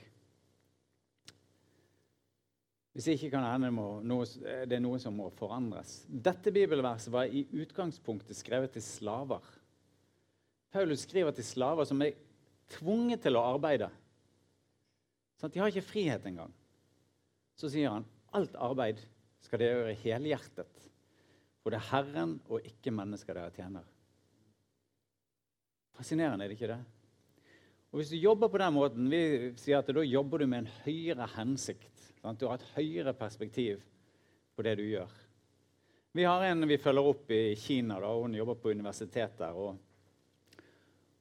Hvis ikke kan det hende det er noe som må forandres. Dette bibelverset var i utgangspunktet skrevet til slaver. Paulus skriver til slaver som er tvunget til å arbeide. Sånn de har ikke frihet engang. Så sier han alt arbeid skal dere gjøre helhjertet, for det er Herren og ikke mennesker dere tjener. Fascinerende, er det ikke det? Og Hvis du jobber på den måten, vi sier at da jobber du med en høyere hensikt. Sant? Du har et høyere perspektiv på det du gjør. Vi har en vi følger opp i Kina. Da. Hun jobber på universitet der. og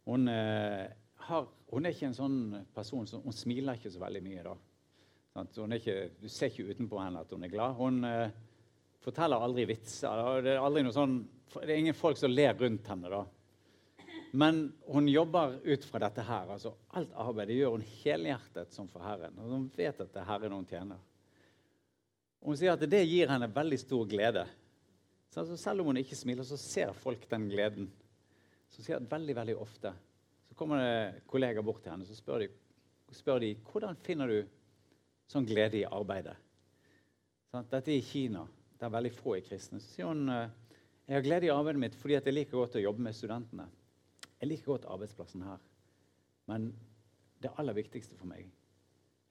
hun, eh, har, hun, er ikke en sånn person som Hun smiler ikke så veldig mye. da. Ikke, du ser ikke utenpå henne at hun er glad. Hun eh, forteller aldri vitser. Det er, aldri sånn, det er ingen folk som ler rundt henne. da. Men hun jobber ut fra dette her. altså Alt arbeidet gjør hun helhjertet som for Herren. Og hun vet at det er Herren hun tjener. Og hun sier at det gir henne veldig stor glede. Så altså, selv om hun ikke smiler, så ser folk den gleden. Så sier at veldig, veldig ofte så kommer det kollegaer bort til henne så spør de, spør de hvordan finner du sånn glede i arbeidet. Sånn, dette er i Kina. Det er veldig få i kristne. Så sier hun jeg har glede i arbeidet mitt fordi jeg liker godt å jobbe med studentene. Jeg liker godt arbeidsplassen her. Men det aller viktigste for meg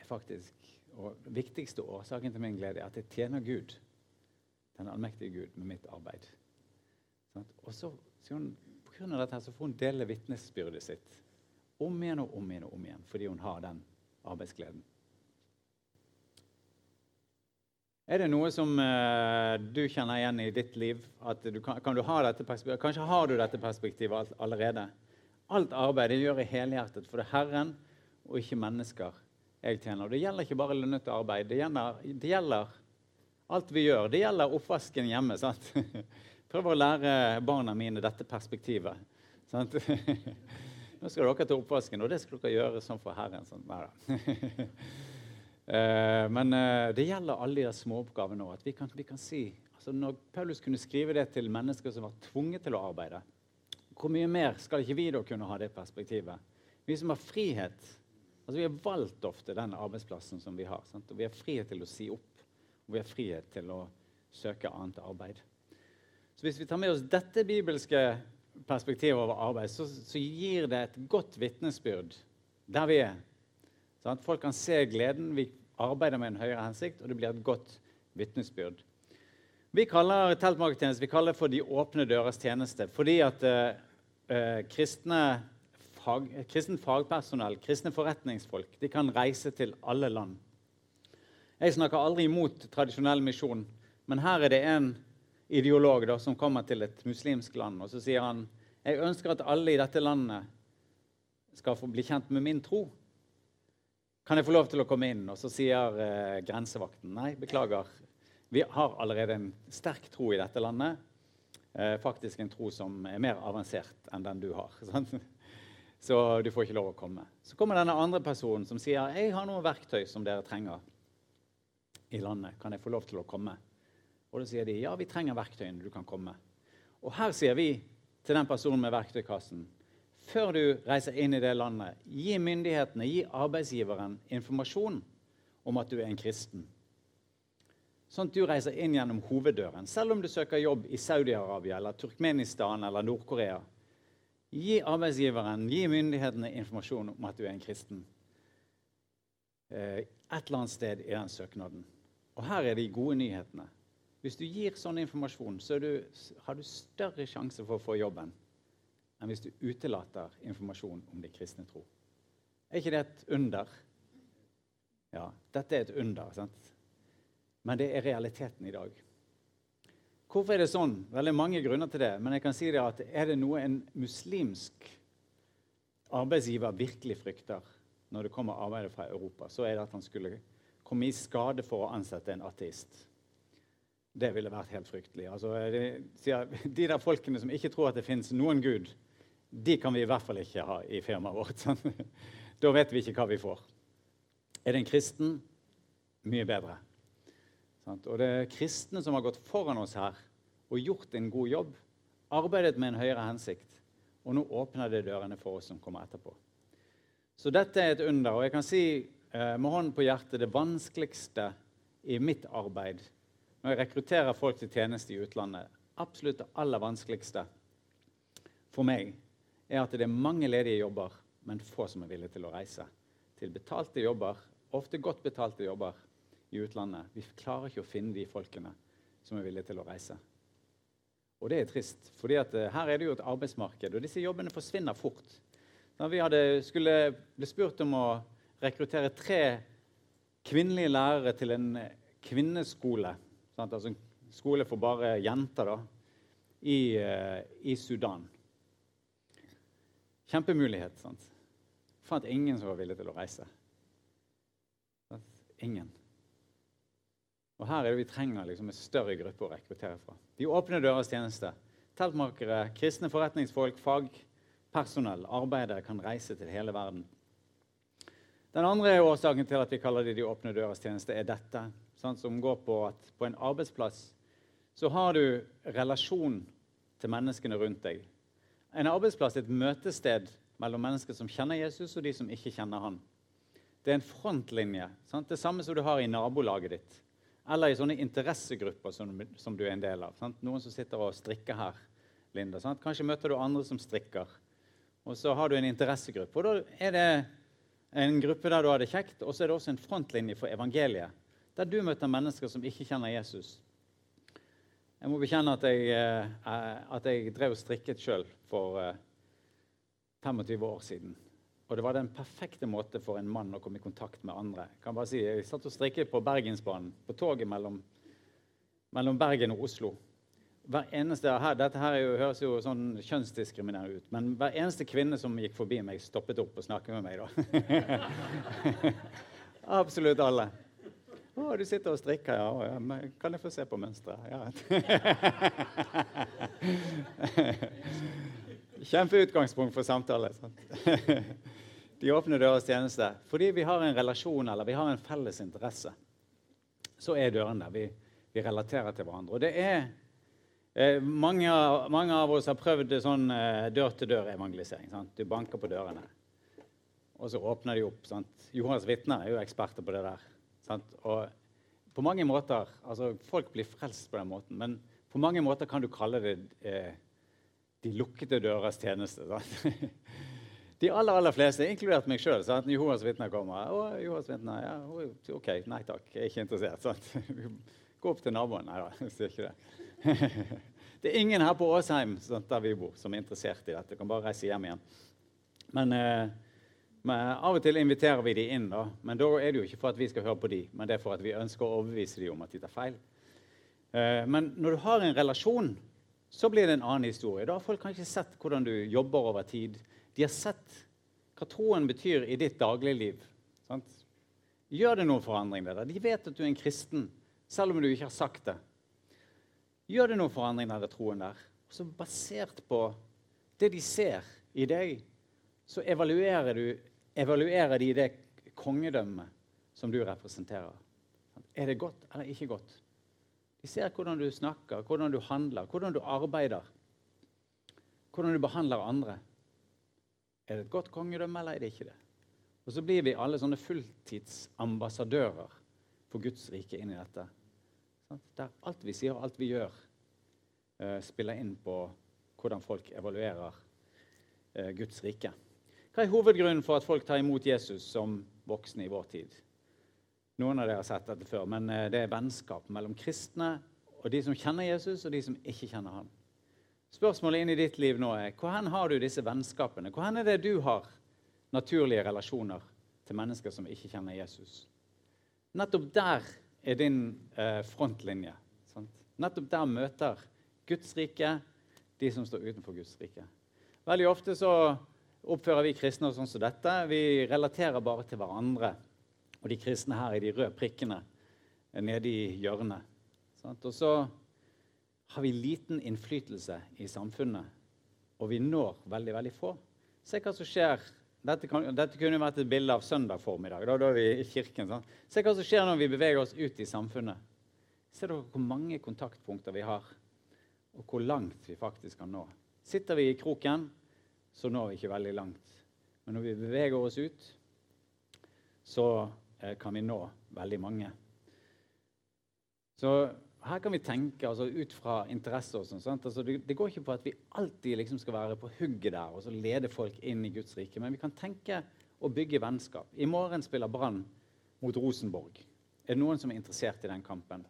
er faktisk, og viktigste årsaken til min glede er at jeg tjener Gud. den allmektige Gud med mitt arbeid. Og så, sier hun, på grunn av dette så får hun dele vitnesbyrdet sitt om igjen og om igjen og om igjen fordi hun har den arbeidsgleden. Er det noe som uh, du kjenner igjen i ditt liv? Du kan, kan, du? Kanskje har du dette perspektivet allerede? Alt arbeid jeg gjør jeg helhjertet, for det er Herren og ikke mennesker jeg tjener. Det gjelder ikke bare lønnet arbeid. Det gjelder, det gjelder, alt vi gjør. Det gjelder oppvasken hjemme. sant? [LAUGHS] Prøver å lære barna mine dette perspektivet. sant? [LAUGHS] Nå skal dere til oppvasken, og det skal dere gjøre sånn for Herren. Sånn. Nei da. [LAUGHS] Eh, men eh, det gjelder alle de småoppgavene òg. Vi, vi kan si altså Når Paulus kunne skrive det til mennesker som var tvunget til å arbeide, hvor mye mer skal ikke vi da kunne ha det perspektivet? Vi som har frihet. altså Vi har valgt ofte den arbeidsplassen som vi har. Sant? Og vi har frihet til å si opp, og vi har frihet til å søke annet arbeid. Så Hvis vi tar med oss dette bibelske perspektivet over arbeid, så, så gir det et godt vitnesbyrd der vi er Sånn folk kan se gleden. Vi arbeider med en høyere hensikt, og det blir et godt vitnesbyrd. Vi kaller teltmakertjeneste vi kaller for De åpne døres tjeneste fordi at eh, eh kristne fag, kristen fagpersonell, kristne forretningsfolk, de kan reise til alle land. Jeg snakker aldri imot tradisjonell misjon, men her er det en ideolog da, som kommer til et muslimsk land, og så sier han jeg ønsker at alle i dette landet skal få bli kjent med min tro. Kan jeg få lov til å komme inn? Og så sier eh, grensevakten nei, beklager. Vi har allerede en sterk tro i dette landet. Eh, faktisk en tro som er mer avansert enn den du har. [LAUGHS] Sant? Så du får ikke lov å komme. Så kommer denne andre personen som sier jeg har noen verktøy som dere trenger i landet. Kan jeg få lov til å komme? Og da sier de ja, vi trenger verktøyene. Du kan komme. Og her sier vi til den personen med verktøykassen før du reiser inn i det landet, gi myndighetene, gi arbeidsgiveren informasjon om at du er en kristen. Sånn at du reiser inn gjennom hoveddøren, selv om du søker jobb i Saudi-Arabia eller Turkmenistan eller Nord-Korea. Gi arbeidsgiveren, gi myndighetene informasjon om at du er en kristen. Eh, et eller annet sted i den søknaden. Og her er de gode nyhetene. Hvis du gir sånn informasjon, så du, har du større sjanse for å få jobben enn hvis du utelater informasjon om din kristne tro. Er ikke det et under? Ja, dette er et under. sant? Men det er realiteten i dag. Hvorfor er det sånn? Veldig mange grunner til det. Men jeg kan si det at er det noe en muslimsk arbeidsgiver virkelig frykter når det kommer arbeidere fra Europa, så er det at han skulle komme i skade for å ansette en ateist. Det ville vært helt fryktelig. Altså, de, de der folkene som ikke tror at det fins noen gud, de kan vi i hvert fall ikke ha i firmaet vårt. [LAUGHS] Da vet vi ikke hva vi får. Er det en kristen? Mye bedre. Og det er kristne som har gått foran oss her og gjort en god jobb. Arbeidet med en høyere hensikt. Og nå åpner det dørene for oss som kommer etterpå. Så dette er et under. Og jeg kan si eh, med hånden på hjertet det vanskeligste i mitt arbeid når jeg rekrutterer folk til tjeneste i utlandet, absolutt det aller vanskeligste for meg er at det er mange ledige jobber, men få som er villige til å reise. Til betalte jobber, ofte godt betalte jobber i utlandet. Vi klarer ikke å finne de folkene som er villige til å reise. Og det er trist, for eh, her er det jo et arbeidsmarked, og disse jobbene forsvinner fort. Da vi hadde, skulle bli spurt om å rekruttere tre kvinnelige lærere til en kvinneskole, sant? altså en skole for bare jenter, da, i, eh, i Sudan Kjempemulighet. sant? Fant ingen som var villig til å reise. Ingen. Og Her er det vi trenger liksom en større gruppe å rekruttere fra. De åpne døres tjeneste. Teltmakere, kristne forretningsfolk, fagpersonell, arbeidere kan reise til hele verden. Den andre årsaken til at vi kaller det De åpne døres tjeneste, er dette. Sant, som går på at på en arbeidsplass så har du relasjon til menneskene rundt deg. En arbeidsplass er et møtested mellom mennesker som kjenner Jesus, og de som ikke kjenner han. Det er en frontlinje. Sant? Det samme som du har i nabolaget ditt. Eller i sånne interessegrupper som, som du er en del av. Sant? Noen som sitter og strikker her. Linda, sant? Kanskje møter du andre som strikker. Og så har du en interessegruppe. Og da er det en gruppe der du har det kjekt, og så er det også en frontlinje for evangeliet. Der du møter mennesker som ikke kjenner Jesus. Jeg må bekjenne at jeg, eh, at jeg drev og strikket sjøl for eh, 25 år siden. Og det var den perfekte måte for en mann å komme i kontakt med andre. Jeg kan bare si, jeg satt og strikket på Bergensbanen, på toget mellom, mellom Bergen og Oslo. Hver eneste, dette her jo, høres jo sånn kjønnsdiskriminerende ut, men hver eneste kvinne som gikk forbi meg, stoppet opp og snakket med meg. da. [LAUGHS] Absolutt alle. 'Å, du sitter og strikker, ja. Men kan jeg få se på mønsteret?' Ja. [LAUGHS] Kjempeutgangspunkt for samtale. Sant? [LAUGHS] De åpne dørens tjeneste. Fordi vi har en relasjon eller vi har en felles interesse, så er døren der. Vi, vi relaterer til hverandre. Og det er eh, mange, mange, av oss har prøvd sånn eh, dør-til-dør-evangelisering. Du banker på dørene, og så åpner de opp. Sant? Johans vitner er jo eksperter på det der. Sant? Og på mange måter, altså Folk blir frelst på den måten, men på mange måter kan du kalle det eh, de lukkede dørers tjeneste. Sant? [LAUGHS] De aller aller fleste, inkludert meg sjøl, Jehovas vitner kommer. Å, Jehovas vitner, ja, OK, nei takk, jeg er ikke interessert. Sant? [LAUGHS] Gå opp til naboen. Nei da, [LAUGHS] jeg sier ikke det. Det er ingen her på Åsheim sant, der vi bor, som er interessert i dette. Du kan bare reise hjem igjen. Men eh, men Av og til inviterer vi dem inn, da. men da er det jo ikke for at vi skal høre på dem, men det er for at vi ønsker å overbevise dem om at de tar feil. Eh, men når du har en relasjon, så blir det en annen historie. Da har folk kanskje sett hvordan du jobber over tid. De har sett hva troen betyr i ditt dagligliv. Sant? Gjør det noen forandring der? De vet at du er en kristen, selv om du ikke har sagt det. Gjør det noen forandring av troen der? Så Basert på det de ser i deg, så evaluerer du evaluerer de det kongedømmet som du representerer. Er det godt eller ikke godt? De ser hvordan du snakker, hvordan du handler, hvordan du arbeider. Hvordan du behandler andre. Er det et godt kongedømme, eller er det ikke det? Og så blir vi alle sånne fulltidsambassadører for Guds rike inn i dette. Der alt vi sier og alt vi gjør, eh, spiller inn på hvordan folk evaluerer eh, Guds rike. Hva er hovedgrunnen for at folk tar imot Jesus som voksne i vår tid? Noen av dere har sett dette før, men eh, det er vennskap mellom kristne og de som kjenner Jesus, og de som ikke kjenner ham. Spørsmålet inn i ditt liv nå er hvor har du disse vennskapene? Hvor er det du har naturlige relasjoner til mennesker som ikke kjenner Jesus? Nettopp der er din eh, frontlinje. Sant? Nettopp der møter Guds rike de som står utenfor Guds rike. Veldig ofte så oppfører vi kristne sånn som dette. Vi relaterer bare til hverandre. Og de kristne her i de røde prikkene nede i hjørnet. Og så har vi liten innflytelse i samfunnet, og vi når veldig, veldig få. Se hva som skjer. Dette, kan, dette kunne vært et bilde av søndag formiddag. Da, da er vi i kirken. Sant? Se hva som skjer når vi beveger oss ut i samfunnet. Ser dere hvor mange kontaktpunkter vi har, og hvor langt vi faktisk kan nå. Sitter vi i kroken, så når vi ikke veldig langt. Men når vi beveger oss ut, så eh, kan vi nå veldig mange. Så her kan vi tenke altså, ut fra interesser. og sånt, altså, det, det, går ikke på at vi alltid liksom, skal være på hugget der og så lede folk inn i Guds rike, men vi kan tenke og bygge vennskap. I morgen spiller Brann mot Rosenborg. Er det noen som er interessert i den kampen?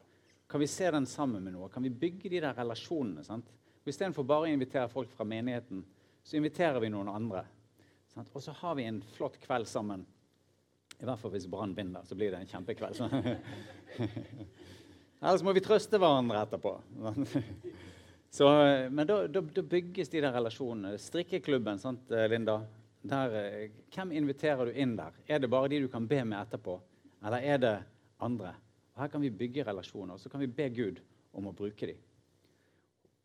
Kan vi se den sammen med noe? Kan vi bygge de der relasjonene? sant? Istedenfor bare å invitere folk fra menigheten så inviterer vi noen andre. Sant? Og så har vi en flott kveld sammen. I hvert fall hvis Brann vinner, så blir det en kjempekveld. [LAUGHS] Ellers må vi trøste hverandre etterpå. så, men da, da, bygges de der relasjonene. Strikkeklubben, sant, Linda? Der, hvem inviterer du inn der? Er det bare de du kan be med etterpå, eller er det andre? Og her kan vi bygge relasjoner, og så kan vi be Gud om å bruke dem.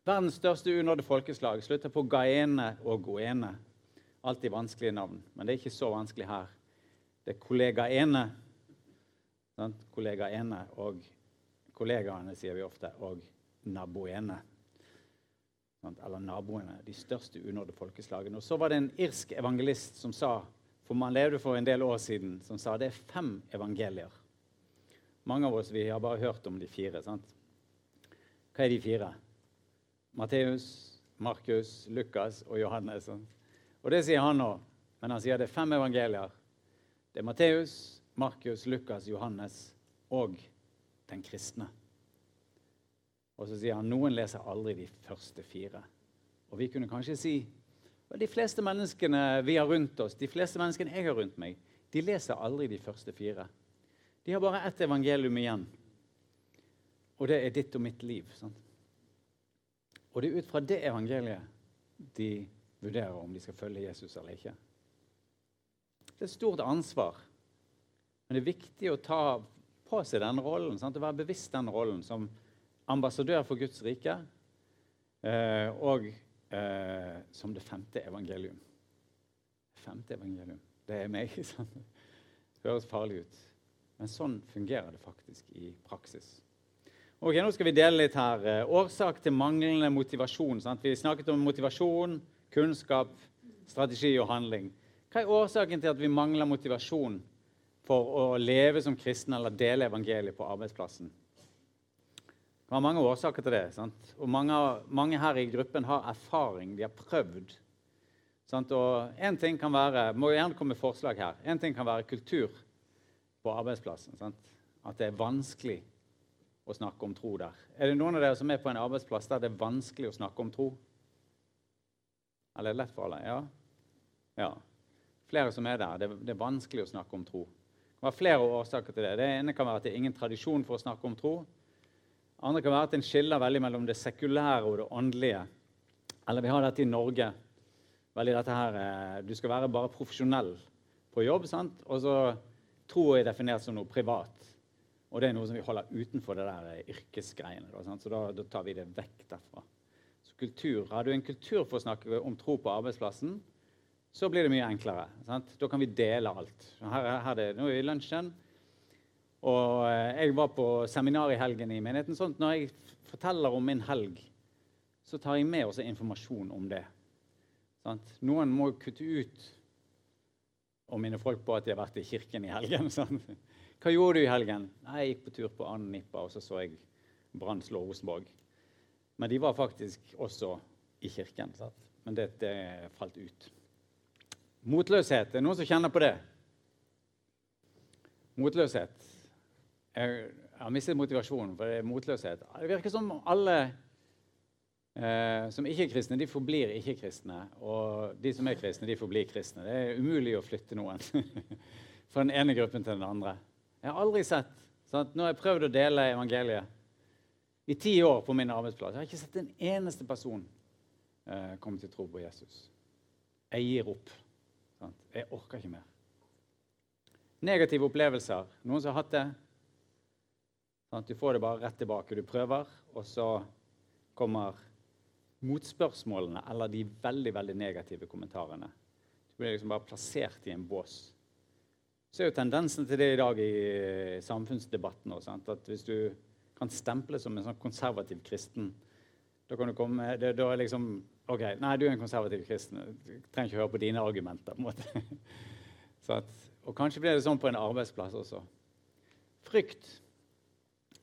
Verdens største unådde folkeslag slutter på Gaene og Goene. Alltid vanskelige navn, men det er ikke så vanskelig her. Det er kollega Ene. Sant? Kollega Ene og kollegaene, sier vi ofte, og naboene. Eller naboene. De største unådde folkeslagene. Og så var det en irsk evangelist som sa, for man levde for en del år siden, som sa det er fem evangelier. Mange av oss vi har bare hørt om de fire. sant? Hva er de fire? Matteus, Markus, Lukas og Johannes. Og det sier han nå, men han sier det er fem evangelier. Det er Matteus, Markus, Lukas, Johannes og den kristne. Og så sier han noen leser aldri de første fire. Og vi kunne kanskje si og de fleste menneskene vi har rundt oss, de fleste menneskene jeg har rundt meg, de leser aldri de første fire. De har bare ett evangelium igjen, og det er ditt og mitt liv. Sant? Og det er ut fra det evangeliet de vurderer om de skal følge Jesus eller ikke. Det er et stort ansvar, men det er viktig å ta på seg den rollen, sant? å være bevisst den rollen som ambassadør for Guds rike. Eh, og eh, som det femte evangelium. Femte evangelium. Det er meg. [LAUGHS] Det Høres farlig ut. Men sånn fungerer det faktisk i praksis. Ok, Nå skal vi dele litt her. Eh, årsak til manglende motivasjon. Sant? Vi snakket om motivasjon, kunnskap, strategi og handling. Hva er årsaken til at vi mangler motivasjon for å leve som kristne eller dele evangeliet på arbeidsplassen? Det var mange årsaker til det. Sant? Og mange, mange, her i gruppen har erfaring, de har prøvd. Sant? Og en ting kan være, må gjerne komme forslag her, en ting kan være kultur på arbeidsplassen. Sant? At det er vanskelig å snakke om tro der. Er det noen av dere som er på en arbeidsplass der det er vanskelig å snakke om tro? Eller er det lett for alle? Ja? ja. Flere som er der. Det, det er vanskelig å snakke om tro. Det kan være flere årsaker til det. Det ene kan være at det er ingen tradisjon for å snakke om tro. Andre kan være at en skiller veldig mellom det sekulære og det åndelige. Eller vi har dette i Norge. Veldig dette her, eh, Du skal være bare profesjonell på jobb, sant? og så tro er definert som noe privat. Og det er noe som vi holder utenfor det der eh, yrkesgreiene. Da, så da, da, tar vi det vekk derfra. Så kultur, Har du en kultur for å snakke om tro på arbeidsplassen, så blir det mye enklere. Sant? Da kan vi dele alt. Her, her er det, nå er vi i lunsjen. Og eh, jeg var på seminar i helgen i menigheten. sånn Når jeg forteller om min helg, så tar jeg med også informasjon om det. Sant? Noen må kutte ut og minne folk på at de har vært i kirken i helgen. [LAUGHS] Sant? Hva gjorde du i helgen? Nei, Jeg gikk på tur på Ann Nippa, og så så jeg Brann slå Rosenborg. Men de var faktisk også i kirken. Sant? Men det, det falt ut. Motløshet. Er det noen som kjenner på det? Motløshet. Jeg har mistet motivasjonen, for det er motløshet. Det virker som alle eh, som ikke er kristne, de forblir ikke-kristne. Og de som er kristne, de forblir kristne. Det er umulig å flytte noen [LAUGHS] fra den ene gruppen til den andre. Jeg har aldri sett sant? Nå har jeg prøvd å dele evangeliet i ti år på min arbeidsplass. Jeg har ikke sett en eneste person eh, komme til tro på Jesus. Jeg gir opp. Sant? Jeg orker ikke mer. Negative opplevelser. Noen som har hatt det? Sant? du får det bare rett tilbake. Du prøver, og så kommer motspørsmålene eller de veldig veldig negative kommentarene. Du blir liksom bare plassert i en bås. Så er jo tendensen til det i dag i samfunnsdebatten også, at hvis du kan stemple som en sånn konservativ kristen da kan du komme, det, da er liksom OK, nei, du er en konservativ kristen. Du trenger ikke høre på dine argumenter. på en måte. [LAUGHS] At, og kanskje blir det sånn på en arbeidsplass også. Frykt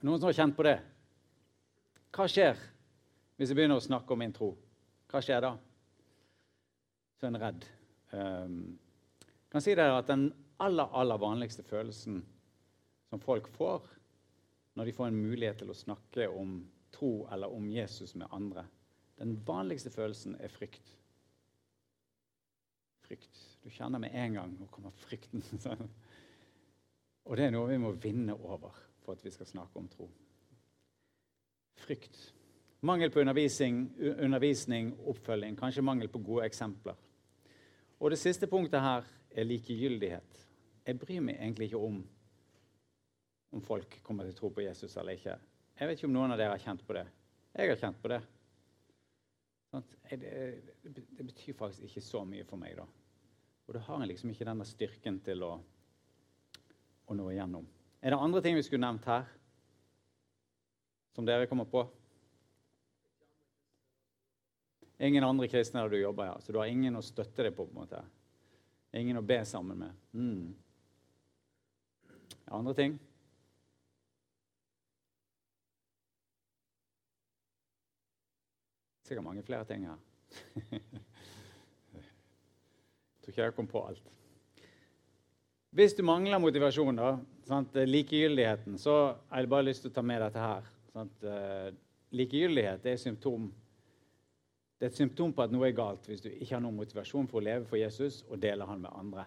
noen som har kjent på det? Hva skjer hvis jeg begynner å snakke om min tro? Hva skjer da? Så er en redd. Um, kan si dere at Den aller, aller vanligste følelsen som folk får når de får en mulighet til å snakke om tro eller om Jesus med andre, den vanligste følelsen er frykt. Frykt. Du kjenner med en gang nå kommer frykten. [LAUGHS] Og det er noe vi må vinne over for at vi skal snakke om tro. Frykt. Mangel på undervisning, undervisning, oppfølging, kanskje mangel på gode eksempler. Og det siste punktet her er likegyldighet. Jeg bryr meg egentlig ikke om om folk kommer til å tro på Jesus eller ikke. Jeg vet ikke om noen av dere har kjent på det. Jeg har kjent på det. Det, betyr faktisk ikke så mye for meg, da. Og da har en liksom ikke denne styrken til å, å nå igjennom. Er det andre ting vi skulle nevnt her, som dere kommer på? Ingen andre kristne der du jobber her, så du har ingen å støtte deg på. på en måte. Ingen å be sammen med. Mm. Andre ting? Sikkert mange flere ting her. Jeg [LAUGHS] tror ikke jeg kom på alt. Hvis du mangler motivasjon, da, sant, likegyldigheten, så har jeg bare lyst til å ta med dette her. Sant? Eh, likegyldighet er, symptom, det er et symptom på at noe er galt hvis du ikke har noen motivasjon for å leve for Jesus og dele han med andre.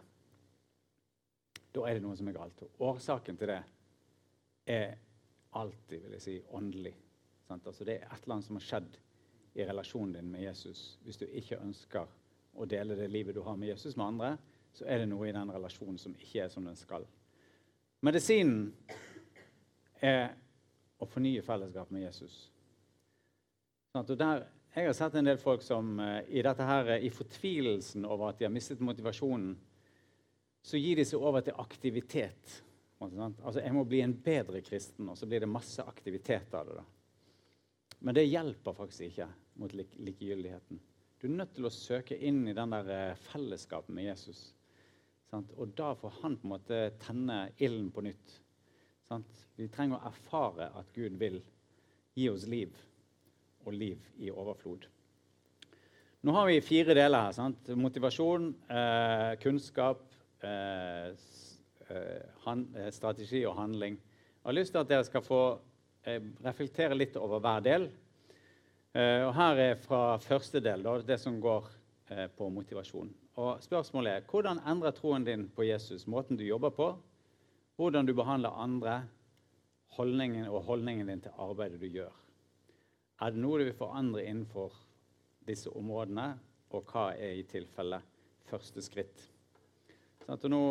Da er det noe som er galt. Årsaken til det er alltid vil jeg si, åndelig. Altså, det er et eller annet som har skjedd i relasjonen din med Jesus. Hvis du ikke ønsker å dele det livet du har med Jesus med andre, så er det noe i den relasjonen som ikke er som den skal. Medisinen er å fornye fellesskap med Jesus. Der, jeg har sett en del folk som uh, i dette her, i fortvilelsen over at de har mistet motivasjonen, så gir de seg over til aktivitet. Altså, Jeg må bli en bedre kristen, og så blir det masse aktivitet av det. da. Men det hjelper faktisk ikke mot lik likegyldigheten. Du er nødt til å søke inn i den der eh, fellesskapet med Jesus. Sant? Og da får han på en måte tenne ilden på nytt. Sant? Vi trenger å erfare at Gud vil gi oss liv, og liv i overflod. Nå har vi fire deler her. Sant? Motivasjon, eh, kunnskap, strategi og handling. Jeg har lyst til at dere skal få eh, reflektere litt over hver del. Eh, og Her er fra første del, da, det som går eh, på motivasjon. Og Spørsmålet er hvordan endrer troen din på Jesus måten du jobber på, hvordan du behandler andre, holdningen og holdningen din til arbeidet du gjør. Er det noe du vil forandre innenfor disse områdene, og hva er i tilfelle første skritt? Sånn nå,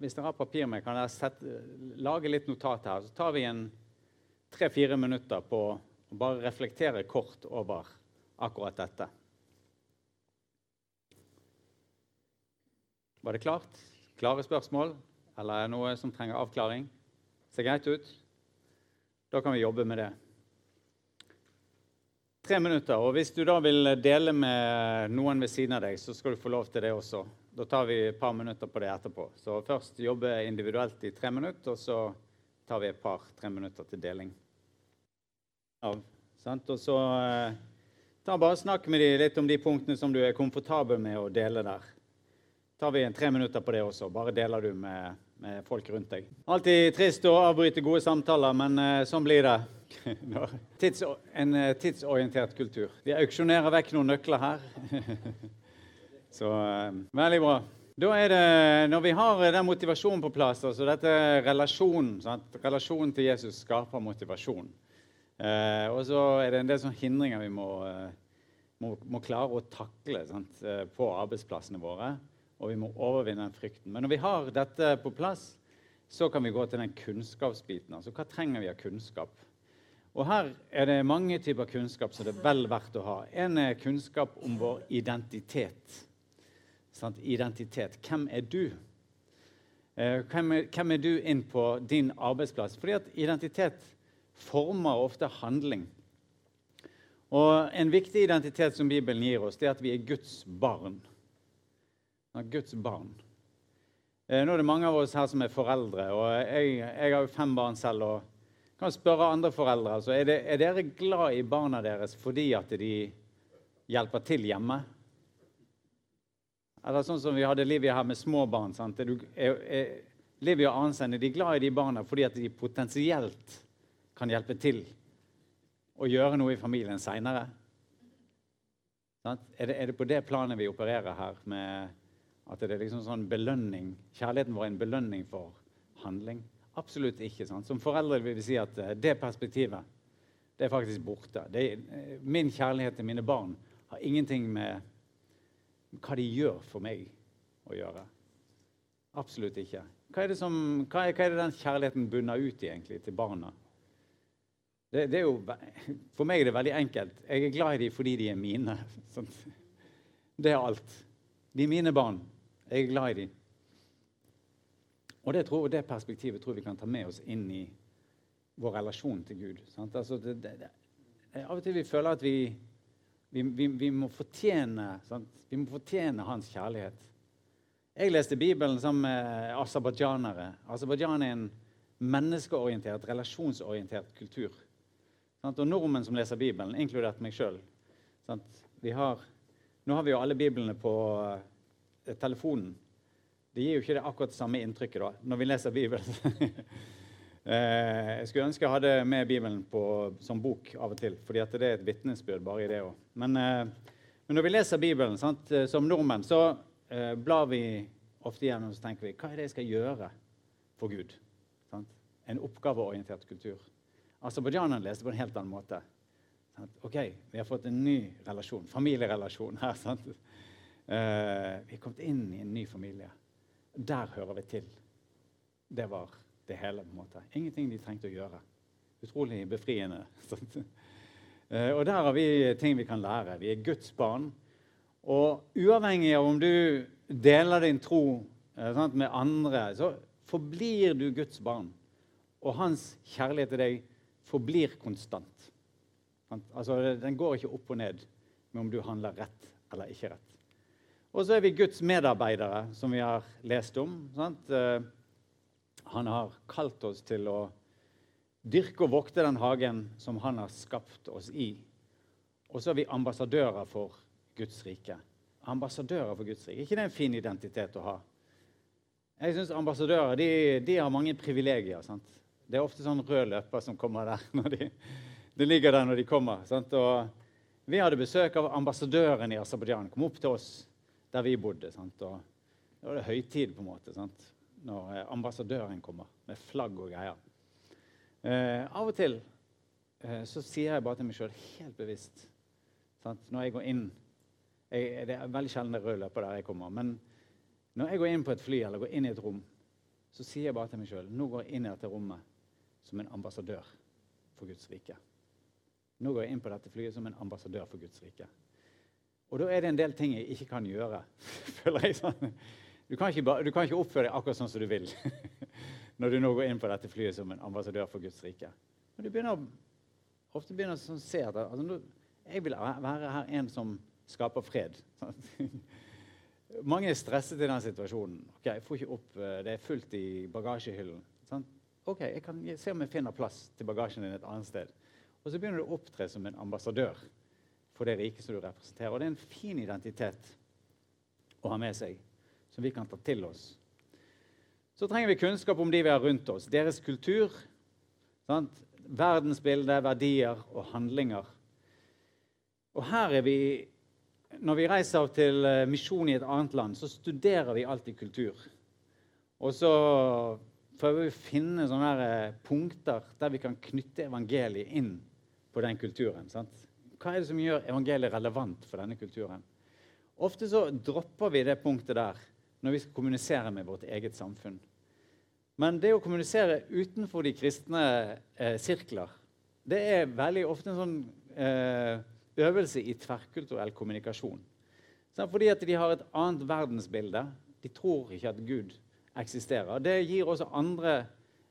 hvis dere har papir med, kan dere sette, lage litt notat her. Så tar vi en tre-fire minutter på å bare reflektere kort over akkurat dette. Var det klart? Klare spørsmål? Eller er det noe som trenger avklaring? Ser greit ut? Da kan vi jobbe med det. Tre minutter. og Hvis du da vil dele med noen ved siden av deg, så skal du få lov til det også. Da tar vi et par minutter på det etterpå. Så først jobbe individuelt i tre minutter, og så tar vi et par-tre minutter til deling av. Og så eh, ta bare Snakk med dem litt om de punktene som du er komfortabel med å dele der. tar vi en tre minutter på det også. Bare deler du med, med folk rundt deg. Alltid trist å avbryte gode samtaler, men eh, sånn blir det. [LAUGHS] Tids, en eh, tidsorientert kultur. Vi auksjonerer vekk noen nøkler her. [LAUGHS] så eh, veldig bra. Da er det, Når vi har den motivasjonen på plass, altså dette relasjonen, sant? relasjonen til Jesus skaper motivasjon. Eh, og så er det en del sånne hindringer vi må, eh, må, må klare å takle sant, eh, på arbeidsplassene våre. Og vi må overvinne den frykten. Men når vi har dette på plass, så kan vi gå til den kunnskapsbiten. Altså hva trenger vi av kunnskap? Og her er det mange typer kunnskap som det er vel verdt å ha. En er kunnskap om vår identitet. Sant? Identitet. Hvem er du? Hvem er, hvem er du inn på din arbeidsplass? Fordi at identitet former ofte handling. Og En viktig identitet som Bibelen gir oss, det er at vi er Guds barn. Guds barn. Eh, nå er det mange av oss her som er foreldre, og jeg, jeg har jo fem barn selv. og kan spørre andre foreldre. Altså, er, det, er, dere glad i barna deres fordi at de hjelper til hjemme? Eller sånn som vi hadde Livia her med små barn. Sant? Er, er, er Livia og Arnstein er de glad i de barna fordi at de potensielt kan hjelpe til å gjøre noe i familien seinere. Er, er, det på det planet vi opererer her, med at det er liksom sånn belønning? Kjærligheten vår er en belønning for handling? Absolutt ikke. Sant? Som foreldre vil vi si at eh, det perspektivet det er faktisk borte. Er, eh, min kjærlighet til mine barn har ingenting med hva de gjør for meg, å gjøre. Absolutt ikke. Hva er som, hva er, hva er det den kjærligheten bunner ut i egentlig til barna? Det, det jo, for meg er det veldig enkelt. Jeg er glad i dem fordi de er mine. [LAUGHS] Sånt. Det er alt. De er mine barn. Jeg er glad i dem. Og det, tror, det perspektivet tror vi kan ta med oss inn i vår relasjon til Gud. Altså, det, det, av og til vi føler at vi, vi, vi, vi må, fortjene, vi må fortjene hans kjærlighet. Jeg leste Bibelen sammen med aserbajdsjanere. Aserbajdsjan er en menneskeorientert, relasjonsorientert kultur. Og nordmenn som leser Bibelen, inkludert meg sjøl Nå har vi jo alle biblene på eh, telefonen. Det gir jo ikke det akkurat samme inntrykket da, når vi leser Bibelen. [LAUGHS] Eh, jeg skulle ønske jeg hadde med Bibelen på, som bok av og til, fordi at det er et vitnesbyrd bare i det òg. Men, eh, men, når vi leser Bibelen sant, eh, som nordmenn, så eh, blar vi ofte igjennom og så tenker vi, hva er det jeg skal gjøre for Gud? Sant? En oppgaveorientert kultur. Aserbajdsjanerne leste på en helt annen måte. Sant? Ok, vi har fått en ny relasjon, familierelasjon her. sant? Eh, vi er kommet inn i en ny familie. Der hører vi til. Det var det hele. på en måte. Ingenting de trengte å gjøre. Utrolig befriende. [LAUGHS] Eh, og der har vi ting vi kan lære. Vi er Guds barn. Og uavhengig av om du deler din tro eh, sant, med andre, så forblir du Guds barn. Og hans kjærlighet til deg forblir konstant. Altså, Den går ikke opp og ned med om du handler rett eller ikke rett. Og så er vi Guds medarbeidere, som vi har lest om. Sant? Han har kalt oss til å dyrke og vokte den hagen som han har skapt oss i. Og så er vi ambassadører for Guds rike. Ambassadører for Guds rike. ikke det er en fin identitet å ha? Jeg synes Ambassadører de, de har mange privilegier. sant? Det er ofte sånn rød løper som kommer der. når de, de ligger der når de kommer. sant? Og vi hadde besøk av ambassadøren i Aserbajdsjan. Kom opp til oss der vi bodde. sant? Og det var det høytid, på en måte. sant? Når eh, ambassadøren kommer med flagg og greier. Eh, av og til eh, så sier jeg bare til meg sjøl helt bevisst sant? Når jeg går inn jeg, Det er veldig sjelden det er løper der jeg kommer. Men når jeg går inn på et fly eller går inn i et rom, så sier jeg bare til meg sjøl nå går jeg inn i dette rommet som en ambassadør for Guds rike. Nå går jeg inn på dette flyet som en ambassadør for Guds rike. Og da er det en del ting jeg ikke kan gjøre. [LAUGHS] føler jeg sånn. Du kan, ikke, du kan ikke oppføre deg akkurat sånn som du vil [LAUGHS] når du nå går inn på dette flyet som en ambassadør for Guds rike. Men du begynner, ofte begynner å se at altså, jeg vil være her en som skaper fred. [LAUGHS] Mange er stresset i den situasjonen. Ok, jeg får ikke opp, eh, Det er fullt i bagasjehyllen. Sant? Ok, Jeg kan se om jeg finner plass til bagasjen din et annet sted. Og så begynner du å opptre som en ambassadør for det riket som du representerer. Og det er en fin identitet å ha med seg som vi kan ta til oss. Så trenger vi kunnskap om de vi har rundt oss, deres kultur, sant? verdensbilde, verdier og handlinger. Og her er vi Når vi reiser til eh, misjon i et annet land, så studerer vi alltid kultur. Og så prøver vi å finne sånne eh, punkter der vi kan knytte evangeliet inn på den kulturen. Sant? Hva er det som gjør evangeliet relevant for denne kulturen? Ofte så dropper vi det punktet der når vi skal kommunisere med vårt eget samfunn. Men det å kommunisere utenfor de kristne eh, sirkler det er veldig ofte en sånn eh, øvelse i tverrkulturell kommunikasjon. Så fordi at de har et annet verdensbilde. De tror ikke at Gud eksisterer. Det gir også andre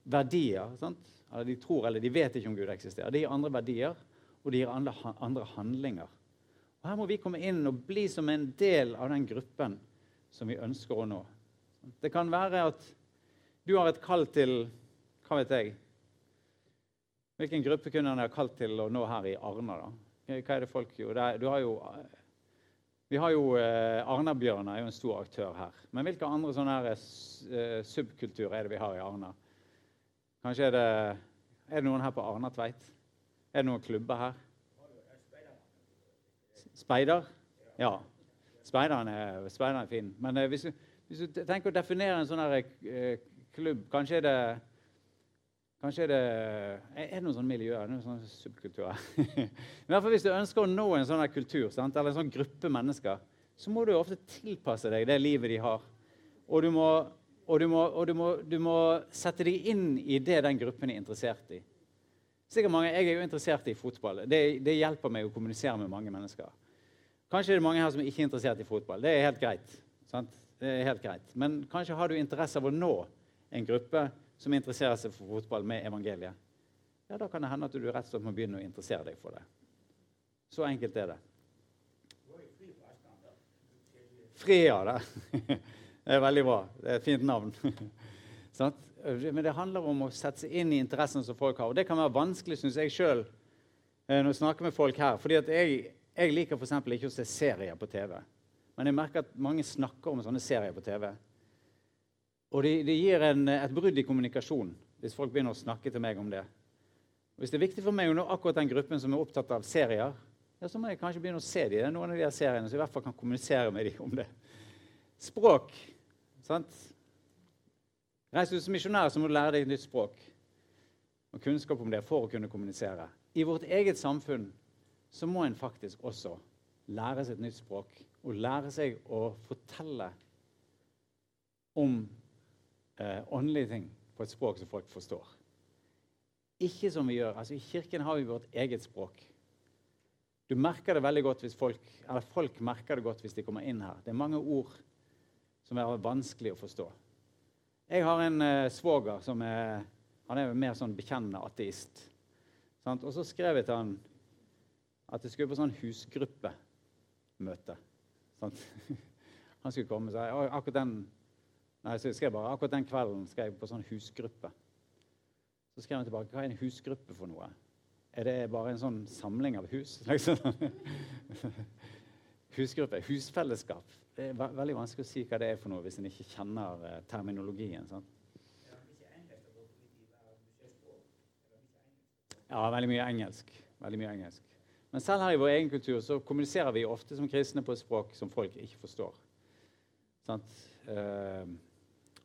verdier. Eller de tror eller de vet ikke om Gud eksisterer. Det gir andre verdier, og det gir andre, andre handlinger. Og Her må vi komme inn og bli som en del av den gruppen som vi ønsker å nå. Det kan være at du har et kall til Hva vet jeg? Hvilken gruppe kunne han ha kalt til å nå her i Arna? da? Hva er det folk gjør? Du har jo, vi har jo eh, Arna-Bjørnar er jo en stor aktør her. Men hvilke andre sånne her, eh, subkulturer er det vi har i Arna? Kanskje er det, er det noen her på Arna-Tveit? Er det noen klubber her? Speider? Ja. Speideren er, speideren er fin. Men eh, hvis, hvis, du tenker å definere en sånn eh, klubb Kanskje er det Kanskje er det Er det noen sånne miljøer? Noen sånne subkulturer? [LAUGHS] I hvert fall Hvis du ønsker å nå en sånn kultur sant? eller en sånn gruppe mennesker, så må du ofte tilpasse deg det livet de har. Og du må, og du må, og du må, du må sette deg inn i det den gruppen er interessert i. Sikkert mange, Jeg er jo interessert i fotball. Det, det hjelper meg å kommunisere med mange mennesker. Kanskje er det mange her som er ikke er interessert i fotball. Det er helt greit. Er helt greit. Men kanskje har du interesse av å nå en gruppe som interesserer seg for fotball med evangeliet. Ja, Da kan det hende at du rett og slett må begynne å interessere deg for det. Så enkelt er det. Fria, det. [LAUGHS] Det er veldig bra. Det er et fint navn. [LAUGHS] Men det handler om å sette seg inn i interessen som folk har. Og det kan være vanskelig, syns jeg sjøl, eh, når jeg snakker med folk her. fordi at jeg jeg liker f.eks. ikke å se serier på TV. Men jeg merker at mange snakker om sånne serier på TV. Og det, de gir en, et brudd i kommunikasjon. hvis folk begynner å snakke til meg om det. Hvis det er viktig for meg å nå akkurat den gruppen som er opptatt av serier, ja, så må jeg kanskje begynne å se dem. Det er noen av de seriene, jeg i hvert fall kan kommunisere med dem om det. Språk. sant? Reiser du som misjonær, så må du lære deg et nytt språk og kunnskap om det for å kunne kommunisere. I vårt eget samfunn så må en faktisk også lære seg et nytt språk og lære seg å fortelle om eh, åndelige ting på et språk som folk forstår. Ikke som vi gjør. Altså I kirken har vi vårt eget språk. Du merker det veldig godt hvis folk, eller folk merker det godt hvis de kommer inn her. Det er mange ord som er vanskelig å forstå. Jeg har en eh, svoger som er han er mer sånn bekjennende ateist. Sant? Og så skrev jeg til han at jeg skulle på sånn husgruppemøte. Sånn. [LAUGHS] Han skulle komme og si akkurat den, nei, bare, akkurat den kvelden skal jeg på sånn husgruppe. Så skrev han tilbake hva er en husgruppe for noe. Er det bare en sånn samling av hus? [LAUGHS] Liksom? Husgruppe, husfellesskap. Det er veldig vanskelig å si hva det er for noe hvis en ikke kjenner eh, terminologien. Sant? Ja, veldig mye engelsk. Veldig mye engelsk. Men selv her i vår egen kultur så kommuniserer vi ofte som kristne på et språk som folk ikke forstår. Uh,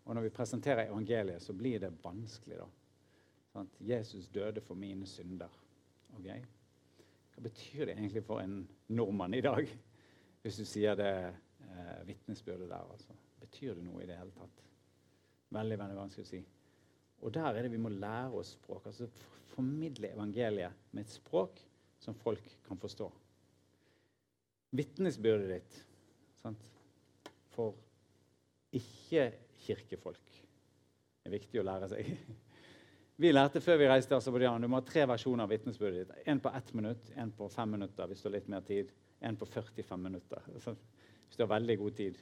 og når vi presenterer evangeliet, så blir det vanskelig. da. Sant? Jesus døde for mine synder. Okay? Hva betyr det egentlig for en nordmann i dag, hvis du sier det eh, vitnesbyrdet der? Altså? Betyr det noe i det hele tatt? Veldig, veldig vanskelig å si. Og der er det vi må lære oss språk. altså Formidle evangeliet med et språk som folk kan forstå. Vitnesbyrdet ditt sant? for ikke-kirkefolk er viktig å lære seg. Vi lærte før vi reiste til Aserbajdsjan du må ha tre versjoner av vitnesbyrdet ditt. En på ett minutt, en på fem minutter hvis du har litt mer tid, en på 45 minutter hvis du har veldig god tid.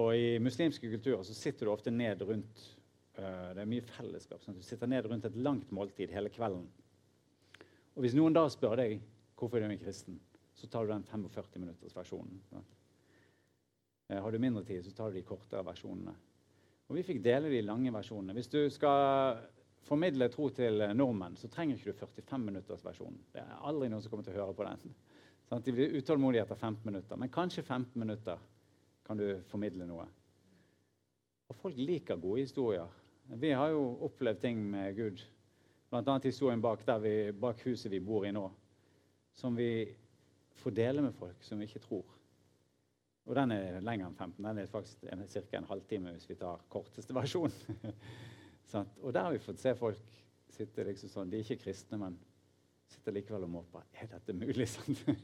Og I muslimske kulturer så sitter du ofte ned rundt Eh, det er mye fellesskap. sånn Du sitter ned rundt et langt måltid hele kvelden. Og Hvis noen da spør deg hvorfor du er kristen, så tar du den 45 minutters versjonen. Eh, har du mindre tid, så tar du de kortere versjonene. Og Vi fikk dele de lange versjonene. Hvis du skal formidle tro til nordmenn, så trenger ikke du 45 minutters versjon. Det er aldri noen som kommer til å høre på den. [LAUGHS] Sånn de blir utålmodige etter 15 minutter. Men kanskje 15 minutter kan du formidle noe. Og folk liker gode historier. Vi har jo opplevd ting med Gud, bl.a. historien bak, vi, bak huset vi bor i nå, som vi får dele med folk som vi ikke tror. Og den er lenger enn 15. Den er faktisk ca. en halvtime hvis vi tar korteste versjon. [LAUGHS] og der har vi fått se folk sitte liksom sånn, De er ikke kristne, men sitter likevel og måper. Er dette mulig?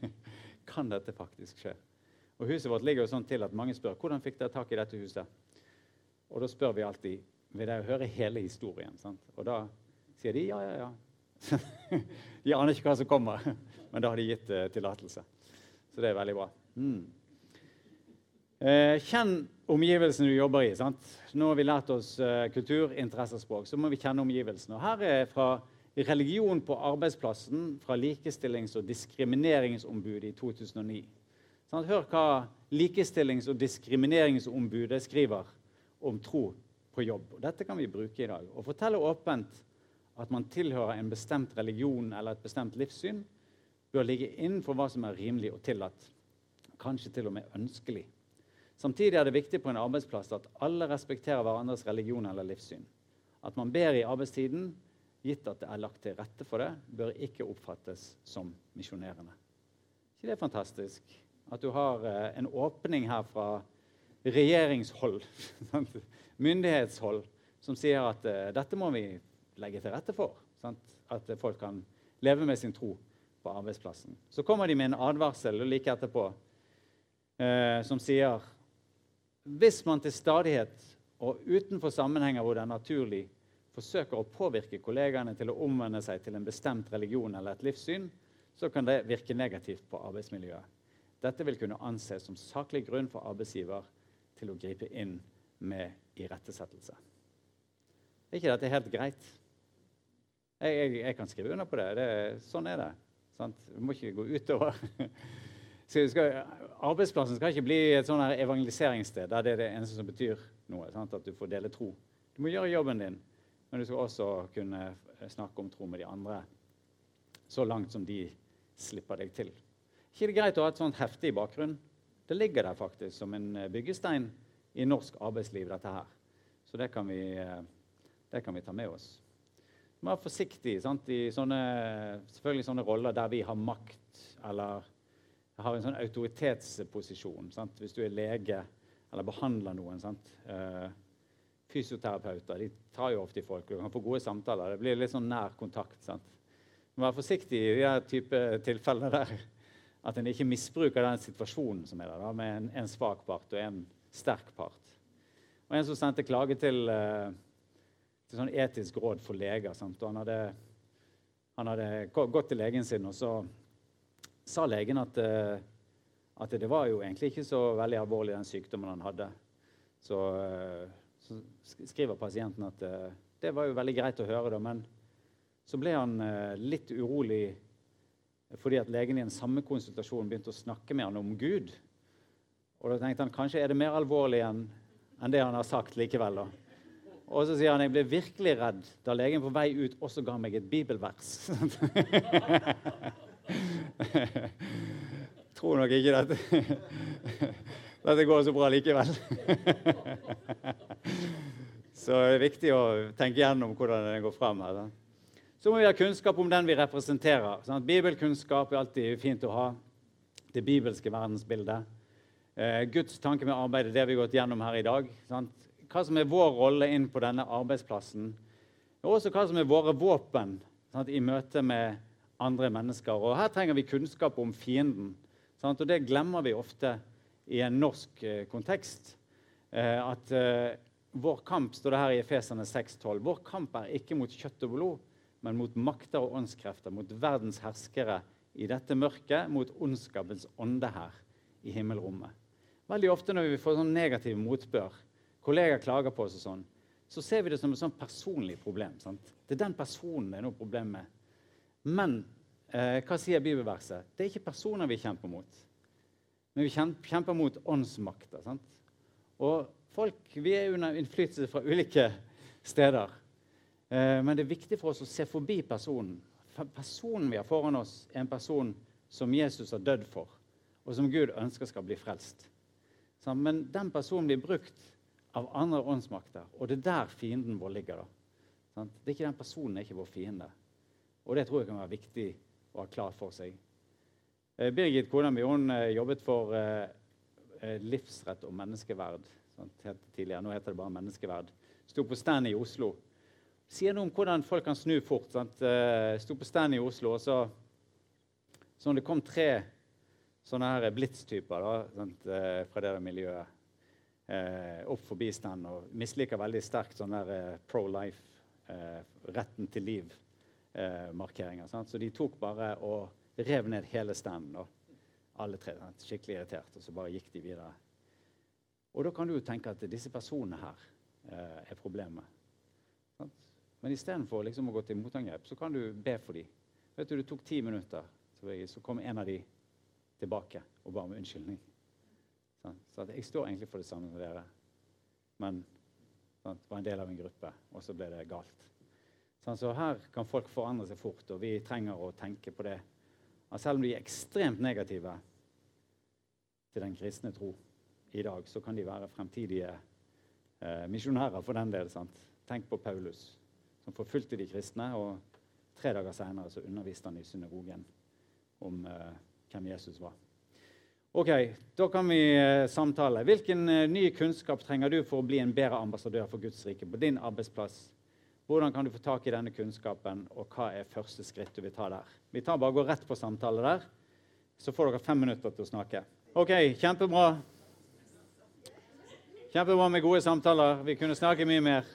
[LAUGHS] kan dette faktisk skje? Og Huset vårt ligger jo sånn til at mange spør hvordan fikk dere tak i dette huset. Og da spør vi alltid vil dere høre hele historien. Sant? Og da sier de ja, ja, ja. [LAUGHS] de aner ikke hva som kommer, men da har de gitt uh, tillatelse. Så det er veldig bra. Mm. Uh, kjenn omgivelsene du jobber i. Sant? Nå har vi lært oss uh, kultur, interesser, språk. Så må vi kjenne omgivelsene. Og her er fra Religion på arbeidsplassen fra Likestillings- og diskrimineringsombudet i 2009. Sånn, hør hva Likestillings- og diskrimineringsombudet skriver om tro på jobb. Dette kan vi bruke i dag. Og fortelle åpent at man tilhører en bestemt religion eller et bestemt livssyn, bør ligge innenfor hva som er rimelig og tillatt. Kanskje til og med ønskelig. Samtidig er det viktig på en arbeidsplass at alle respekterer hverandres religion eller livssyn. At man ber i arbeidstiden, gitt at det er lagt til rette for det, bør ikke oppfattes som misjonerende. ikke det er fantastisk? At du har eh, en åpning her fra regjeringshold [LAUGHS] myndighetshold som sier at uh, dette må vi legge til rette for. Sant? At folk kan leve med sin tro på arbeidsplassen. Så kommer de med en advarsel like etterpå eh, som sier hvis man til stadighet og utenfor sammenhenger hvor det er naturlig, forsøker å påvirke kollegaene til å omvende seg til en bestemt religion eller et livssyn, så kan det virke negativt på arbeidsmiljøet. Dette vil kunne anses som saklig grunn for arbeidsgiver til å gripe inn med irettesettelse. Er ikke dette helt greit? Jeg, jeg, jeg, kan skrive under på det. det sånn er det. Sant? Vi må ikke gå utover. [LAUGHS] Skal, arbeidsplassen skal ikke bli et sånn evangeliseringssted der det er det eneste som betyr noe. Sant? At du får dele tro. Du må gjøre jobben din. men du skal også kunne snakke om tro med de andre så langt som de slipper deg til. ikke det greit å ha et sånt hefte i bakgrunnen? Det ligger der faktisk som en byggestein i norsk arbeidsliv, dette her. Så det kan vi, det kan vi ta med oss. Være forsiktig sant? i sånne, selvfølgelig sånne roller der vi har makt eller har en sånn autoritetsposisjon. Sant? Hvis du er lege eller behandler noen. Eh, fysioterapeuter de tar jo ofte i folk. Du kan få gode samtaler. Det blir litt sånn nær kontakt. Sant? Må være forsiktig i de type tilfellene der. At en ikke misbruker den situasjonen som er der, da, med en, en svak part og en sterk part. Og En som sendte klage til, uh, til sånn etisk råd for leger. Sant? og han hadde, han hadde, gått til legen sin, og så sa legen at, uh, at det var jo egentlig ikke så veldig alvorlig, den sykdommen han hadde. Så, uh, så skriver pasienten at det var jo veldig greit å høre, da, men så ble han eh, litt urolig fordi at legen i den samme konsultasjonen begynte å snakke med han om Gud. Og da tenkte han kanskje er det mer alvorlig enn det han har sagt likevel. da. Og så sier han jeg ble virkelig redd da legen på vei ut også ga meg et bibelvers. [LAUGHS] Tror nok ikke dette [LAUGHS] Dette går så bra likevel. [LAUGHS] så det er viktig å tenke gjennom hvordan det går fram her. Så må vi ha kunnskap om den vi representerer. Sant? Bibelkunnskap er alltid fint å ha. Det bibelske verdensbildet. Eh, Guds tanke med arbeidet, det vi har gått gjennom her i dag. Sant? Hva som er vår rolle inn på denne arbeidsplassen. Og også hva som er våre våpen sant? i møte med andre mennesker. Og Her trenger vi kunnskap om fienden. Sant? Og Det glemmer vi ofte i en norsk eh, kontekst. Eh, at eh, vår kamp, står det her i Efesene 6,12, vår kamp er ikke mot kjøtt og blod men mot makter og åndskrefter, mot verdens herskere i dette mørket, mot ondskapens ånde her i himmelrommet. Veldig ofte når vi får sånn negativ motbør, kollegaer klager på oss og sånn, så ser vi det som et sånn personlig problem. Sant? Det er den personen det er noe problem med. Men eh, hva sier bibelverset? Det er ikke personer vi kjemper mot. Men vi kjemper mot åndsmakter. Og folk, vi er under innflytelse fra ulike steder. Eh, men det er viktig for oss å se forbi personen. Personen vi har foran oss, er en person som Jesus har dødd for, og som Gud ønsker skal bli frelst. Men den personen blir brukt av andre åndsmakter, og det er der fienden vår ligger. da. Det er ikke Den personen er ikke vår fiende. Og det tror jeg kan være viktig å ha klart for seg. Eh, Birgit, kona mi, hun eh, jobbet for livsrett og menneskeverd. Helt tidligere. Nå heter det bare menneskeverd. Sto på stand i Oslo sier noe om hvordan folk kan snu fort. Sant? Eh, sto på stand i Oslo, og så sånn det kom tre sånne her eh, fra det miljøet eh, opp for bistand og misliker veldig sterkt sånn der eh, pro life, eh, retten til liv-markeringer. Eh, så de tok bare og rev ned hele standen. Alle tre. Sant? Skikkelig irritert. Og så bare gikk de videre. Og da kan du jo tenke at disse personene her er problemet. Men istedenfor liksom å gå til motangrep, så kan du be for dem. Vet du, Det tok ti minutter, så kom en av dem tilbake og ba om unnskyldning. Sånn. Så jeg står egentlig for det samme som dere, men sånn, var en del av en gruppe, og så ble det galt. Sånn, så her kan folk forandre seg fort, og vi trenger å tenke på det. At selv om de er ekstremt negative til den kristne tro i dag, så kan de være fremtidige eh, misjonærer for den del. Sant? Tenk på Paulus som forfulgte de kristne. Og tre dager seinere underviste han i synagogen om eh, hvem Jesus var. Ok, Da kan vi uh, samtale. Hvilken uh, ny kunnskap trenger du for å bli en bedre ambassadør for Guds rike på din arbeidsplass? Hvordan kan du få tak i denne kunnskapen, og hva er første skritt du vil ta der? Vi tar bare går rett på samtale der, så får dere fem minutter til å snakke. Ok, kjempebra. Kjempebra med gode samtaler. Vi kunne snakke mye mer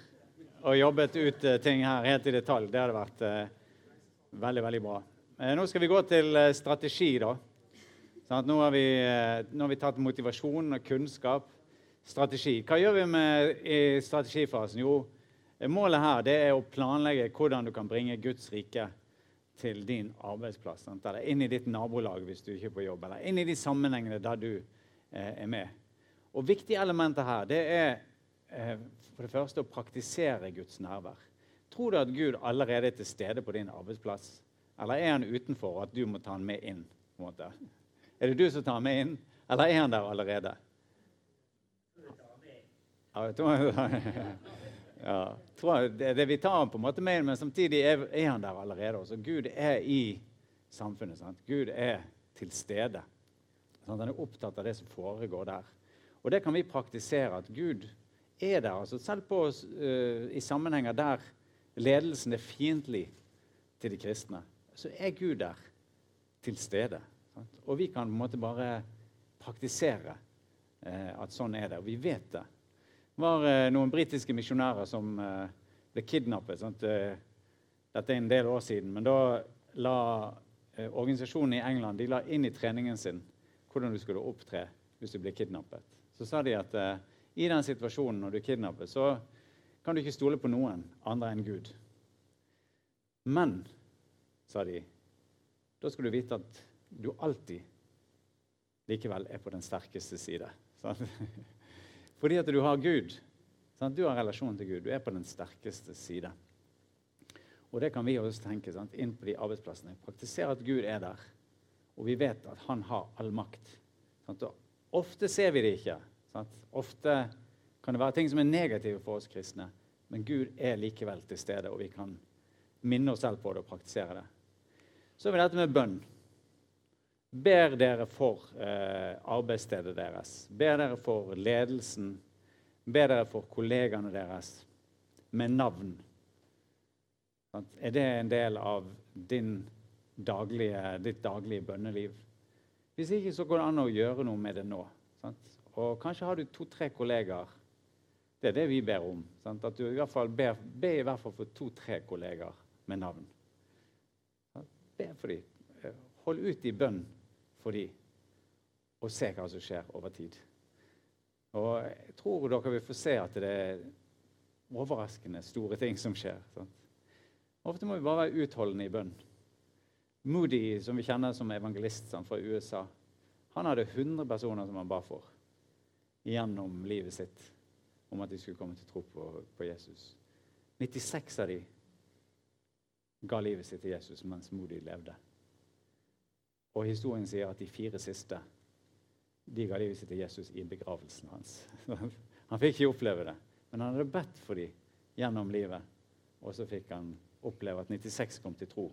og jobbet ut eh, ting her helt i detalj. Det hadde vært eh, veldig, veldig bra. Eh, nå skal vi gå til eh, strategi, da. Sånn nå, har vi, eh, nå, har vi, tatt motivasjon og kunnskap. Strategi. Hva gjør vi med i strategifasen? Jo, eh, målet her er å planlegge hvordan du kan bringe Guds rike til din arbeidsplass. Sant? Eller inn i ditt nabolag hvis du ikke er på jobb, eller inn i de sammenhengene der du er med. Og Viktige elementer her det er for det første å praktisere Guds nærvær. tror du at Gud allerede er til stede på din arbeidsplass? Eller er han utenfor, og at du må ta han med inn? på en måte? Er det du som tar med inn, eller er han der allerede? Ja, jeg tror, [LAUGHS] ja, tror det, det, Vi tar han på en måte med inn, men samtidig er, er han der allerede. Også. Gud er i samfunnet. Sant? Gud er til stede. Sant? Han er opptatt av det som foregår der. Og det kan vi praktisere, at Gud er der. Altså selv på, uh, i sammenhenger der ledelsen er fiendtlig til de kristne, så er Gud der til stede. Og vi kan på en måte bare praktisere uh, at sånn er det. Og vi vet det. Det var uh, noen britiske misjonærer som ble kidnappet. Sant? dette er en del år siden. Men da la organisasjonen i England de la inn i treningen sin hvordan du skulle opptre hvis du ble kidnappet. Så sa de at i den situasjonen når du er kidnappet, så kan du ikke stole på noen andre enn Gud. Men, sa de, da skal du vite at du alltid likevel er på den sterkeste side. Sant? [LAUGHS] Fordi at du har Gud. Sant? Du har relasjon til Gud. Du er på den sterkeste side. Og det kan vi også tenke sant? inn på de arbeidsplassene. Praktisere at Gud er der. Og vi vet at han har all makt. Ofte ser vi det ikke. Ofte kan det være ting som er negative for oss kristne, men Gud er likevel til stede, og vi kan minne oss selv på det og praktisere det. Så er vi dette med bønn. Ber dere for eh, arbeidsstedet deres. Ber dere for ledelsen. Ber dere for kollegaene deres med navn. Er det en del av daglige, ditt daglige bønneliv? Hvis ikke, så går det an å gjøre noe med det nå. Sant? Og kanskje har du to-tre kollegaer. Det er det vi ber om. Sant? At du i hvert fall ber, be i hvert fall for to-tre kollegaer med navn. Be for dem. Hold ut i bønn for dem, og se hva som skjer over tid. Og jeg tror dere vil få se at det er overraskende store ting som skjer. Sant? Ofte må vi bare være utholdende i bønn. Moody, som vi kjenner som evangelist sant, fra USA, han hadde 100 personer som han ba for gjennom livet sitt om at de skulle komme til tro på, på Jesus. 96 av de ga livet sitt til Jesus mens Moody levde. Og historien sier at de fire siste de ga livet sitt til Jesus i begravelsen hans. [LAUGHS] Han fikk ikke oppleve det, men han hadde bedt for dem gjennom livet. Og så fikk han oppleve at 96 kom til tro.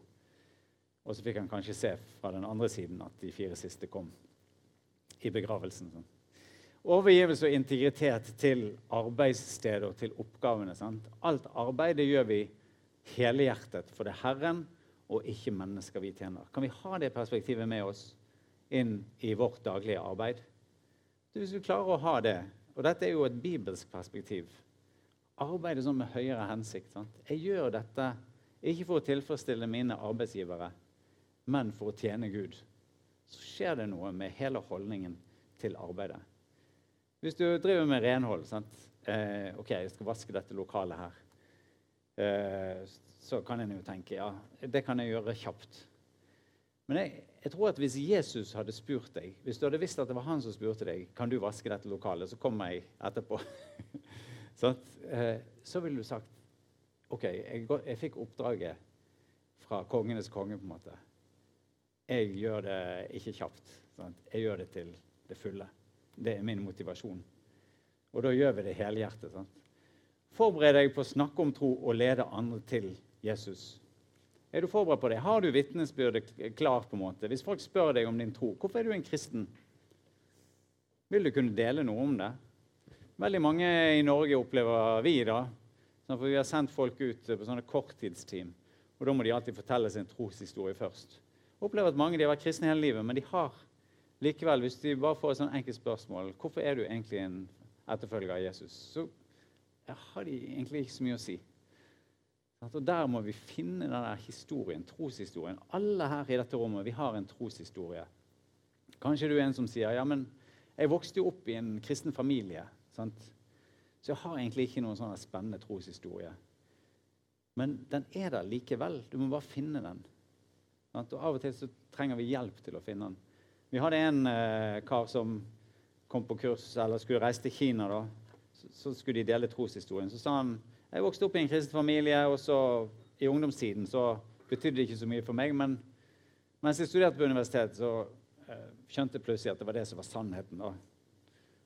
Og så fikk han kanskje se fra den andre siden at de fire siste kom i begravelsen. Overgivelse og integritet til arbeidsstedet og til oppgavene. Sant? Alt arbeidet gjør vi helhjertet, for det er Herren og ikke mennesker vi tjener. Kan vi ha det perspektivet med oss inn i vårt daglige arbeid? Hvis vi klarer å ha det, og dette er jo et bibelsk perspektiv Arbeide sånn med høyere hensikt. Sant? Jeg gjør dette ikke for å tilfredsstille mine arbeidsgivere, men for å tjene Gud. Så skjer det noe med hele holdningen til arbeidet. Hvis du driver med renhold eh, OK, jeg skal vaske dette lokalet her. Eh, så kan en jo tenke ja, det kan jeg gjøre kjapt. Men jeg, jeg, tror at hvis Jesus hadde spurt deg, hvis du hadde visst at det var han som spurte deg kan du vaske dette lokalet, så kommer jeg etterpå. [LAUGHS] sånn, så ville du sagt OK, jeg, jeg fikk oppdraget fra kongenes konge. på en måte. Jeg gjør det ikke kjapt. Sånn, Jeg gjør det til det fulle. Det er min motivasjon. Og da gjør vi det helhjertet. sant? Forbered deg på å snakke om tro og lede andre til Jesus. Er du forberedt på det? Har du vitnesbyrdet klart? på en måte? Hvis folk spør deg om din tro, hvorfor er du en kristen? Vil du kunne dele noe om det? Veldig mange i Norge opplever vi da. For vi har sendt folk ut på sånne korttidsteam. Og da må de alltid fortelle sin troshistorie først. Jeg Opplever at mange de har vært kristne hele livet, men de har Likevel, hvis de bare får et sånn enkelt spørsmål hvorfor er du egentlig en etterfølger av Jesus, så har de egentlig ikke så mye å si. Og Der må vi finne denne historien, troshistorien. Alle her i dette rommet vi har en troshistorie. Kanskje du er en som sier ja, men jeg vokste jo opp i en kristen familie. Sant? Så jeg har egentlig ikke noen sånn spennende troshistorie. Men den er der likevel. Du må bare finne den. Og Av og til så trenger vi hjelp til å finne den. Vi hadde en eh, kar som kom på kurs, eller skulle reise til Kina. da. Så, så skulle de dele troshistorien. Så sa han Jeg vokste opp i en kristen familie, og så i ungdomstiden så betydde det ikke så mye for meg. Men mens jeg studerte på universitetet, så eh, skjønte jeg plutselig at det var det som var sannheten. Og,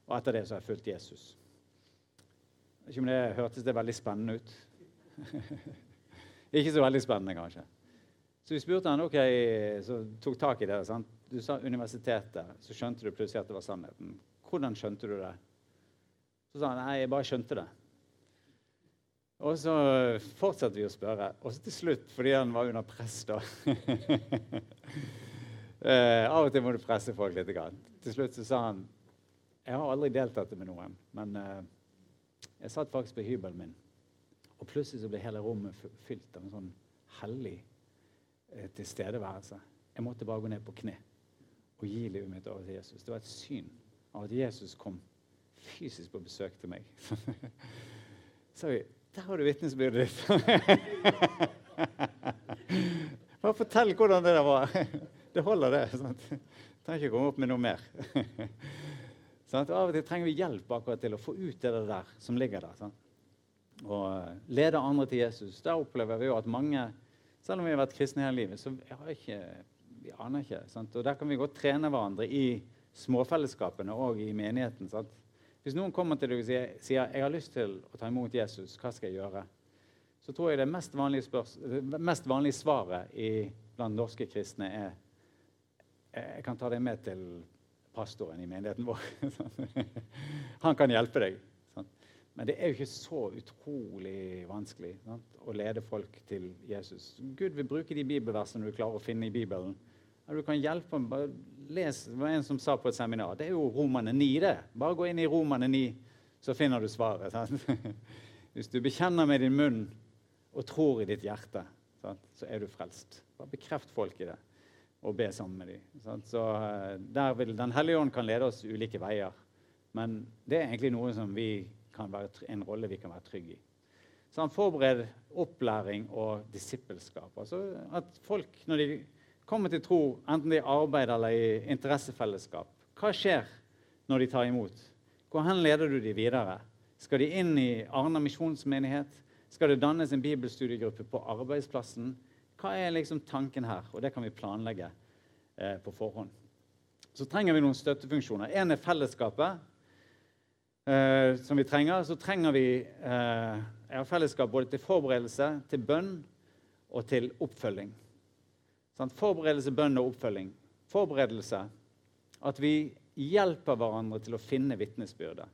og etter det så har jeg fulgt Jesus. Ikke om det hørtes det veldig spennende ut. [LAUGHS] ikke så veldig spennende, kanskje. Så vi spurte han, ok, så tok tak i det. Sant? Du sa universitetet, så skjønte du plutselig at det var sannheten. Hvordan skjønte du det? Så sa han nei, jeg bare skjønte det. Og så fortsatte vi å spørre. Og så til slutt, fordi han var under press, da [LAUGHS] eh, Av og til må du presse folk litt. Grann. Til slutt så sa han Jeg har aldri delt dette med noen, men eh, jeg satt faktisk på hybelen min, og plutselig så ble hele rommet fylt av en sånn hellig eh, tilstedeværelse. Jeg måtte bare gå ned på kne og gi livet mitt over til Jesus. Det var et syn av at Jesus kom fysisk på besøk til meg. [LAUGHS] så der har du vitnesbyrdet ditt. [LAUGHS] Bare fortell hvordan det der var. Det holder, det. sant? Trenger ikke komme opp med noe mer. [LAUGHS] Sånn, Av og til trenger vi hjelp akkurat til å få ut det der som ligger der. Sant? Og eh, lede andre til Jesus. Der opplever vi jo at mange, selv om vi har vært kristne hele livet, så vi, ikke, vi aner ikke. Sant? Og Der kan vi godt trene hverandre i småfellesskapene og i menigheten. Sant? Hvis noen kommer til deg og sier, sier jeg har lyst til å ta imot Jesus, hva skal jeg gjøre? Så tror jeg det mest vanlige, mest vanlige svaret i, blant norske kristne er jeg kan ta deg med til pastoren i menigheten vår. [LAUGHS] Han kan hjelpe deg. Men det er jo ikke så utrolig vanskelig å lede folk til Jesus. Gud vil bruke de bibelversene du klarer å finne i Bibelen. Du kan hjelpe. Bare les. Det var en som sa på et seminar det er jo Romane 9. det. Bare gå inn i Romane 9, så finner du svaret. Sant? [LAUGHS] Hvis du bekjenner med din munn og tror i ditt hjerte, sant? så er du frelst. Bare bekreft folk i det og be sammen med dem. Så eh, der vil Den hellige ånd kan lede oss ulike veier. Men det er egentlig noe som vi kan være, en rolle vi kan være trygge i. Så han forbereder opplæring og disippelskap. Altså at folk, når de kommer til tro, enten det er i arbeid eller i interessefellesskap, hva skjer når de tar imot? Hvor hen leder du de videre? Skal de inn i Arna misjonsmenighet? Skal det dannes en bibelstudiegruppe på arbeidsplassen? Hva er liksom tanken her? Og det kan vi planlegge eh, på forhånd. Så trenger vi noen støttefunksjoner. En er fellesskapet, eh, som vi trenger. Så trenger vi eh, fellesskap både til forberedelse, til bønn og til oppfølging. Sånn, forberedelse, bønn og oppfølging. Forberedelse at vi hjelper hverandre til å finne vitnesbyrdet.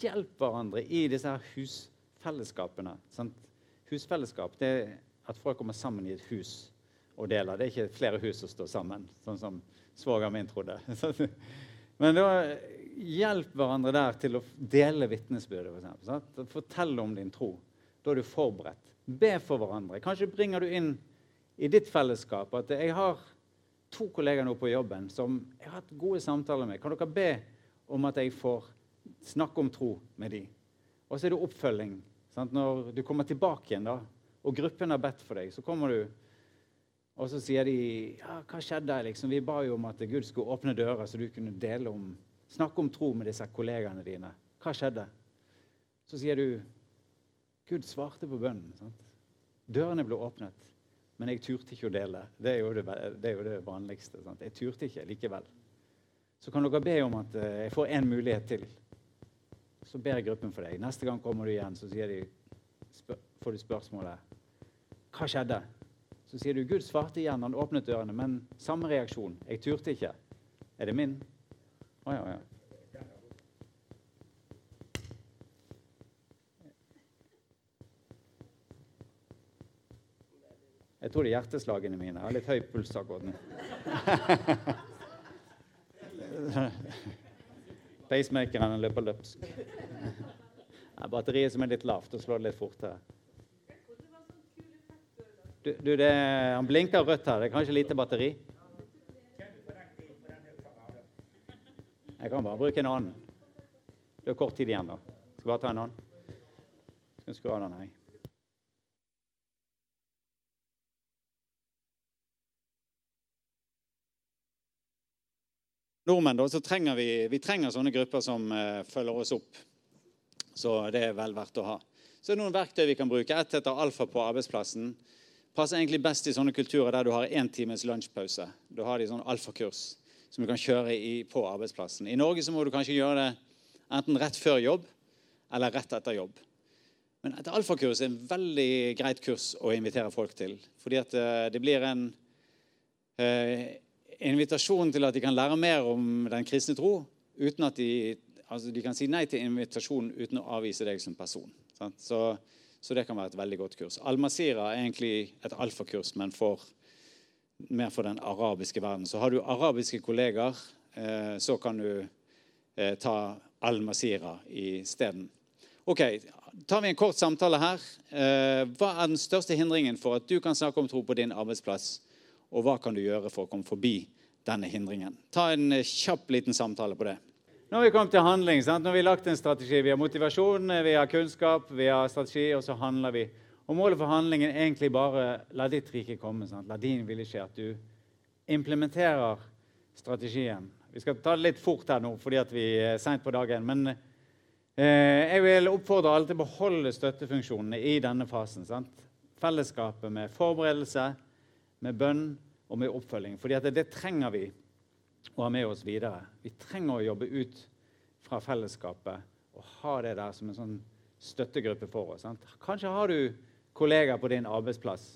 Hjelp hverandre i disse her husfellesskapene. Sånn, Husfellesskap det er at folk kommer sammen i et hus og deler. Det er ikke flere hus som står sammen, sånn som svogeren min trodde. [LAUGHS] Men da hjelp hverandre der til å dele vitnesbyrdet. For eksempel, Fortell om din tro. Da er du forberedt. Be for hverandre. Kanskje bringer du inn i ditt fellesskap at jeg har to kollegaer nå på jobben som jeg har hatt gode samtaler med. Kan dere be om at jeg får snakke om tro med dem? Og så er det oppfølging. Sant? Når du kommer tilbake igjen, da, og gruppen har bedt for deg, så kommer du og så sier de ja, hva skjedde? Liksom? Vi ba jo om at Gud skulle åpne dører, så du kunne dele om, snakke om tro med disse kollegaene dine. Hva skjedde? Så sier du Gud svarte på bønnen. Sant? Dørene ble åpnet, men jeg turte ikke å dele. Det er jo det, det, er jo det vanligste. Sant? Jeg turte ikke likevel. Så kan dere be om at uh, jeg får én mulighet til. Så ber gruppen for deg. Neste gang kommer du igjen, så de, får du spørsmålet hva skjedde? Så sier du Gud svarte igjen, han åpnet dørene, men samme reaksjon. Jeg turte ikke. Er det min? Å ja, ja. Jeg tror det er hjerteslagene mine. Jeg har litt høy puls akkurat [LAUGHS] nå. Pacemakeren løper løpsk. Batteriet som er litt lavt, og slår litt fortere. Du, du det, han blinker rødt her. Det er kanskje lite batteri? Jeg kan bare bruke en annen. Det er kort tid igjen, da. Skal bare ta en annen. Skal skru av den her. Nordmenn, da, så trenger vi, vi trenger sånne grupper som uh, følger oss opp. Så det er vel verdt å ha. Så er det noen verktøy vi kan bruke. Ett heter Alfa på arbeidsplassen. Passer egentlig best i sånne kulturer der du har én times lunsjpause. Da har de sånn alfakurs som du kan kjøre i, på arbeidsplassen. I Norge så må du kanskje gjøre det enten rett før jobb eller rett etter jobb. Men et alfakurs er en veldig greit kurs å invitere folk til. Fordi at eh, det blir en eh, invitasjon til at de kan lære mer om den kristne tro. uten at De altså de kan si nei til invitasjonen uten å avvise deg som person. Så, så, det kan være et veldig godt kurs. Al-Masira er egentlig et alfakurs, men for, mer for den arabiske verden. Så har du arabiske kolleger, eh, så kan du eh, ta Al-Masira isteden. Ok, tar vi en kort samtale her. Eh, hva er den største hindringen for at du kan snakke om tro på din arbeidsplass? Og hva kan du gjøre for å komme forbi denne hindringen? Ta en eh, kjapp liten samtale på det. Nå har vi kommet til handling. Sant? Nå har vi lagt en strategi. Vi har motivasjon, vi har kunnskap, vi har strategi, og så handler vi. Og Målet for handlingen er egentlig bare la ditt rike komme. Sant? La din vilje skje. At du implementerer strategien. Vi skal ta det litt fort her nå fordi vi er seint på dagen. Men eh, jeg vil oppfordre alle til å beholde støttefunksjonene i denne fasen. Sant? Fellesskapet med forberedelse, med bønn og med oppfølging. Fordi det, det trenger vi å ha med oss videre. Vi trenger å jobbe ut fra fellesskapet og ha det der som en sånn støttegruppe for oss. Sant? Kanskje har du kollegaer på din arbeidsplass.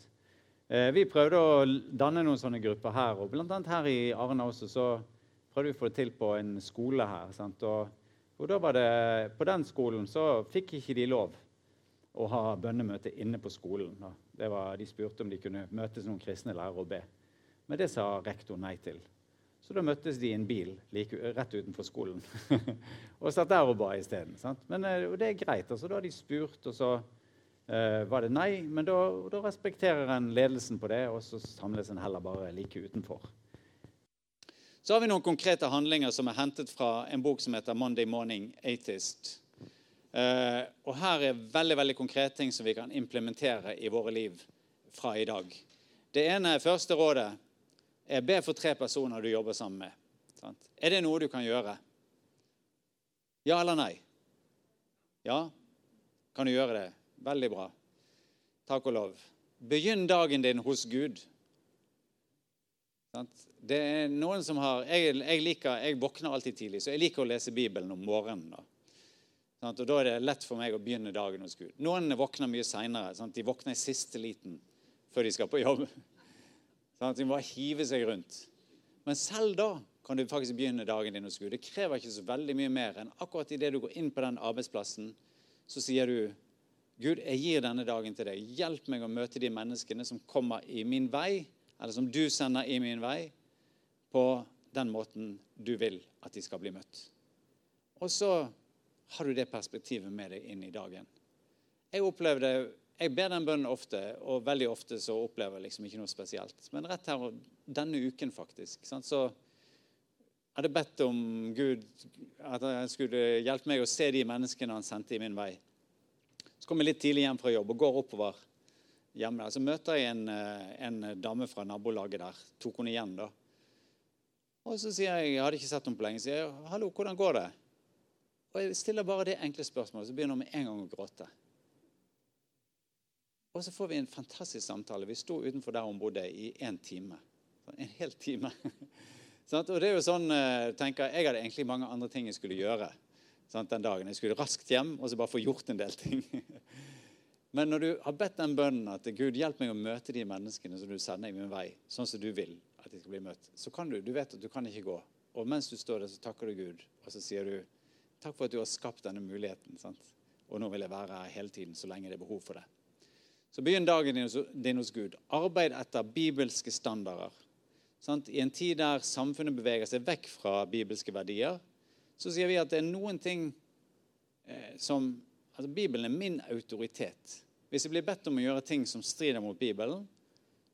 Eh, vi prøvde å danne noen sånne grupper her, og bl.a. her i Arna også så prøvde vi å få det til på en skole her. Og, og da var det, På den skolen så fikk ikke de lov å ha bønnemøte inne på skolen. Var, de spurte om de kunne møtes noen kristne lærere og be. Men det sa rektor nei til. Så da møttes de i en bil like, rett utenfor skolen [LAUGHS] og satt der og ba isteden. Men eh, og det er greit. altså Da har de spurt, og så uh, var det nei. Men da, da, respekterer en ledelsen på det, og så samles en heller bare like utenfor. Så har vi noen konkrete handlinger som er hentet fra en bok som heter 'Monday Morning Atheist'. Uh, og her er veldig veldig konkrete ting som vi kan implementere i våre liv fra i dag. Det ene første rådet er be for tre personer du jobber sammen med. Er det noe du kan gjøre? Ja eller nei? Ja? Kan du gjøre det? Veldig bra. Takk og lov. Begynn dagen din hos Gud. Det er noen som har, jeg, jeg, liker, jeg våkner alltid tidlig, så jeg liker å lese Bibelen om morgenen. Og Da er det lett for meg å begynne dagen hos Gud. Noen våkner mye seinere. De våkner i siste liten før de skal på jobb. Sånn de må hive seg rundt. Men selv da kan du faktisk begynne dagen din hos Gud. Det krever ikke så veldig mye mer enn akkurat idet du går inn på den arbeidsplassen, så sier du Gud, jeg gir denne dagen til deg. Hjelp meg å møte de menneskene som kommer i min vei, eller som du sender i min vei, på den måten du vil at de skal bli møtt. Og så har du det perspektivet med deg inn i dagen. Jeg opplevde jeg ber den bønnen ofte, og veldig ofte så opplever jeg liksom ikke noe spesielt. Men rett her denne uken, faktisk, sant, så hadde jeg bedt om Gud at han skulle hjelpe meg å se de menneskene han sendte i min vei. Så kom jeg litt tidlig hjem fra jobb og går oppover hjemme. Så møter jeg en, eh, en dame fra nabolaget der. Tok hun igjen, da. Og så sier jeg, jeg hadde ikke sett henne på lenge, sier jeg, 'Hallo, hvordan går det?' Og jeg stiller bare det enkle spørsmålet, så begynner hun med en gang å gråte. Og så får vi en fantastisk samtale. Vi sto utenfor der hun bodde i én time. En hel time. [LAUGHS] og det er jo sånn, eh, tenker Jeg hadde egentlig mange andre ting jeg skulle gjøre den dagen. Jeg skulle raskt hjem og så bare få gjort en del ting. [LAUGHS] Men når du har bedt den bønnen at Gud hjelp meg å møte de menneskene som du sender i min vei, sånn som du vil at de skal bli møtt, så kan du, du vet at du kan ikke gå. Og mens du står der, så takker du Gud, og så sier du takk for at du har skapt denne muligheten. Sant? Og nå vil jeg være her hele tiden så lenge det er behov for det. Så begynn dagen din hos Gud. Arbeid etter bibelske standarder. I en tid der samfunnet beveger seg vekk fra bibelske verdier, så sier vi at det er noen ting eh, som altså Bibelen er min autoritet. Hvis jeg blir bedt om å gjøre ting som strider mot Bibelen,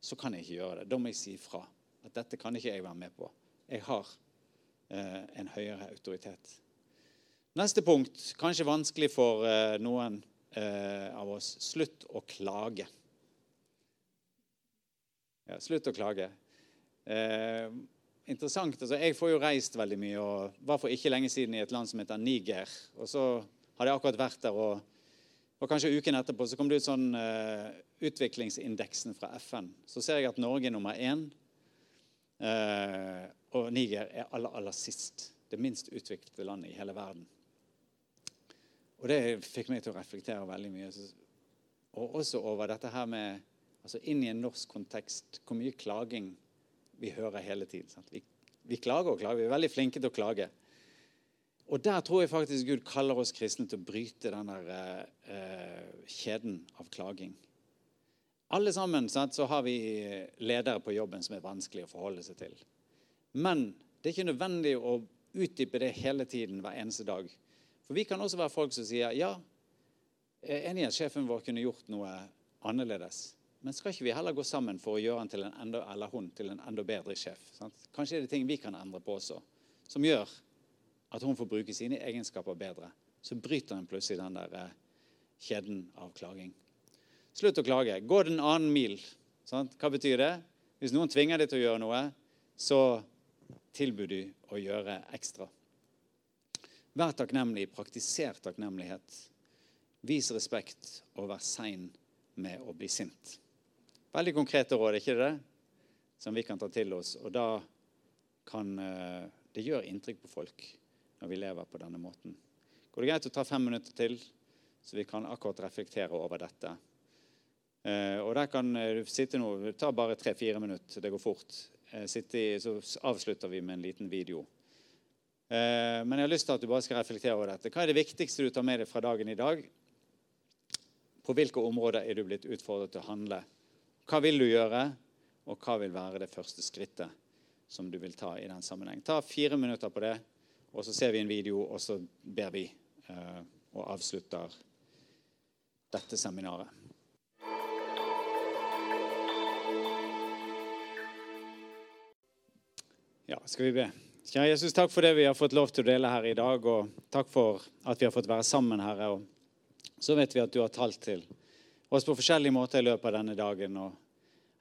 så kan jeg ikke gjøre det. Da må jeg si fra. At dette kan ikke jeg være med på. Jeg har eh, en høyere autoritet. Neste punkt, kanskje vanskelig for eh, noen eh, av oss slutt å klage. Ja, slutt å klage. Eh, interessant. altså Jeg får jo reist veldig mye og var for ikke lenge siden i et land som heter Niger. Og så hadde jeg akkurat vært der og Og kanskje uken etterpå så kom det ut sånn eh, utviklingsindeksen fra FN. Så ser jeg at Norge er nummer én, eh, og Niger er aller, aller sist. Det minst utviklede landet i hele verden. Og det fikk meg til å reflektere veldig mye. Og også over dette her med altså Inn i en norsk kontekst, hvor mye klaging vi hører hele tiden. Vi, vi, klager og klager. Vi er veldig flinke til å klage. Og der tror jeg faktisk Gud kaller oss kristne til å bryte den der eh, kjeden av klaging. Alle sammen sant, så har vi ledere på jobben som er vanskelig å forholde seg til. Men det er ikke nødvendig å utdype det hele tiden hver eneste dag. For vi kan også være folk som sier ja, jeg er enig i at sjefen vår kunne gjort noe annerledes. Men skal ikke vi heller gå sammen for å gjøre han til en enda, eller hun til en enda bedre sjef? Sant? Kanskje er det ting vi kan endre på også, som gjør at hun får bruke sine egenskaper bedre. Så bryter hun plutselig den der eh, kjeden av klaging. Slutt å klage. Gå den annen mil. Sant? Hva betyr det? Hvis noen tvinger deg til å gjøre noe, så tilbyr du å gjøre ekstra. Vær takknemlig. Praktiser takknemlighet. Vis respekt og vær sein med å bli sint. Veldig konkrete råd, ikke det? Som vi kan ta til oss. Og da kan eh, det gjøre inntrykk på folk når vi lever på denne måten. Går det greit å ta fem minutter til, så vi kan akkurat reflektere over dette? Eh, og der kan eh, du sitte nå tar bare tre-fire minutter. Det går fort. Sitte, så avslutter vi med en liten video. Men jeg har lyst til at du bare skal reflektere over dette. Hva er det viktigste du tar med deg fra dagen i dag? På hvilke områder er du blitt utfordret til å handle? Hva vil du gjøre, og hva vil være det første skrittet som du vil ta i den sammenheng? Ta fire minutter på det, og så ser vi en video, og så ber vi eh, og avslutter dette seminaret. Ja, skal vi be. Kjære Jesus, takk for det vi har fått lov til å dele her i dag, og takk for at vi har fått være sammen, Herre. Og så vet vi at du har talt til oss på forskjellige måter i løpet av denne dagen. Og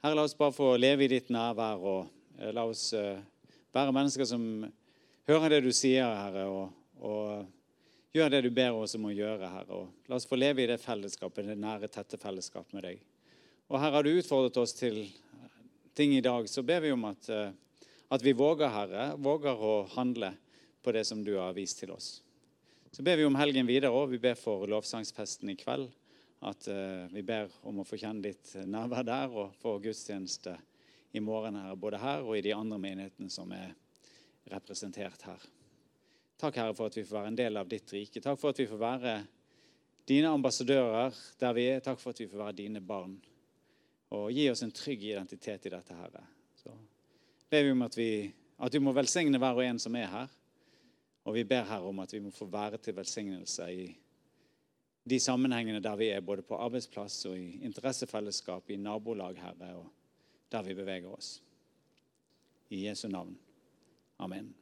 Herre, la oss bare få leve i ditt nærvær, og eh, la oss uh, være mennesker som hører det du sier, Herre, og, og gjør det du ber oss om å gjøre, Herre. Og la oss få leve i det fellesskapet, det nære, tette fellesskapet med deg. Og Herre, har du utfordret oss til ting i dag, så ber vi om at, uh, at vi våger, Herre, våger å handle på det som du har vist til oss. Så ber vi om helgen videre òg. Vi ber for lovsangsfesten i kveld at uh, vi ber om å få kjenne ditt nærvær der og få gudstjeneste i morgen her, både her og i de andre menighetene som er representert her. Takk, Herre, for at vi får være en del av ditt rike. Takk for at vi får være dine ambassadører der vi er. Takk for at vi får være dine barn. Og gi oss en trygg identitet i dette, Herre. Ber vi om at, vi, at du må velsigne hver og en som er her. Og vi ber her om at vi må få være til velsignelse i de sammenhengene der vi er både på arbeidsplass og i interessefellesskap, i nabolag, Herre, og der vi beveger oss. I Jesu navn. Amen.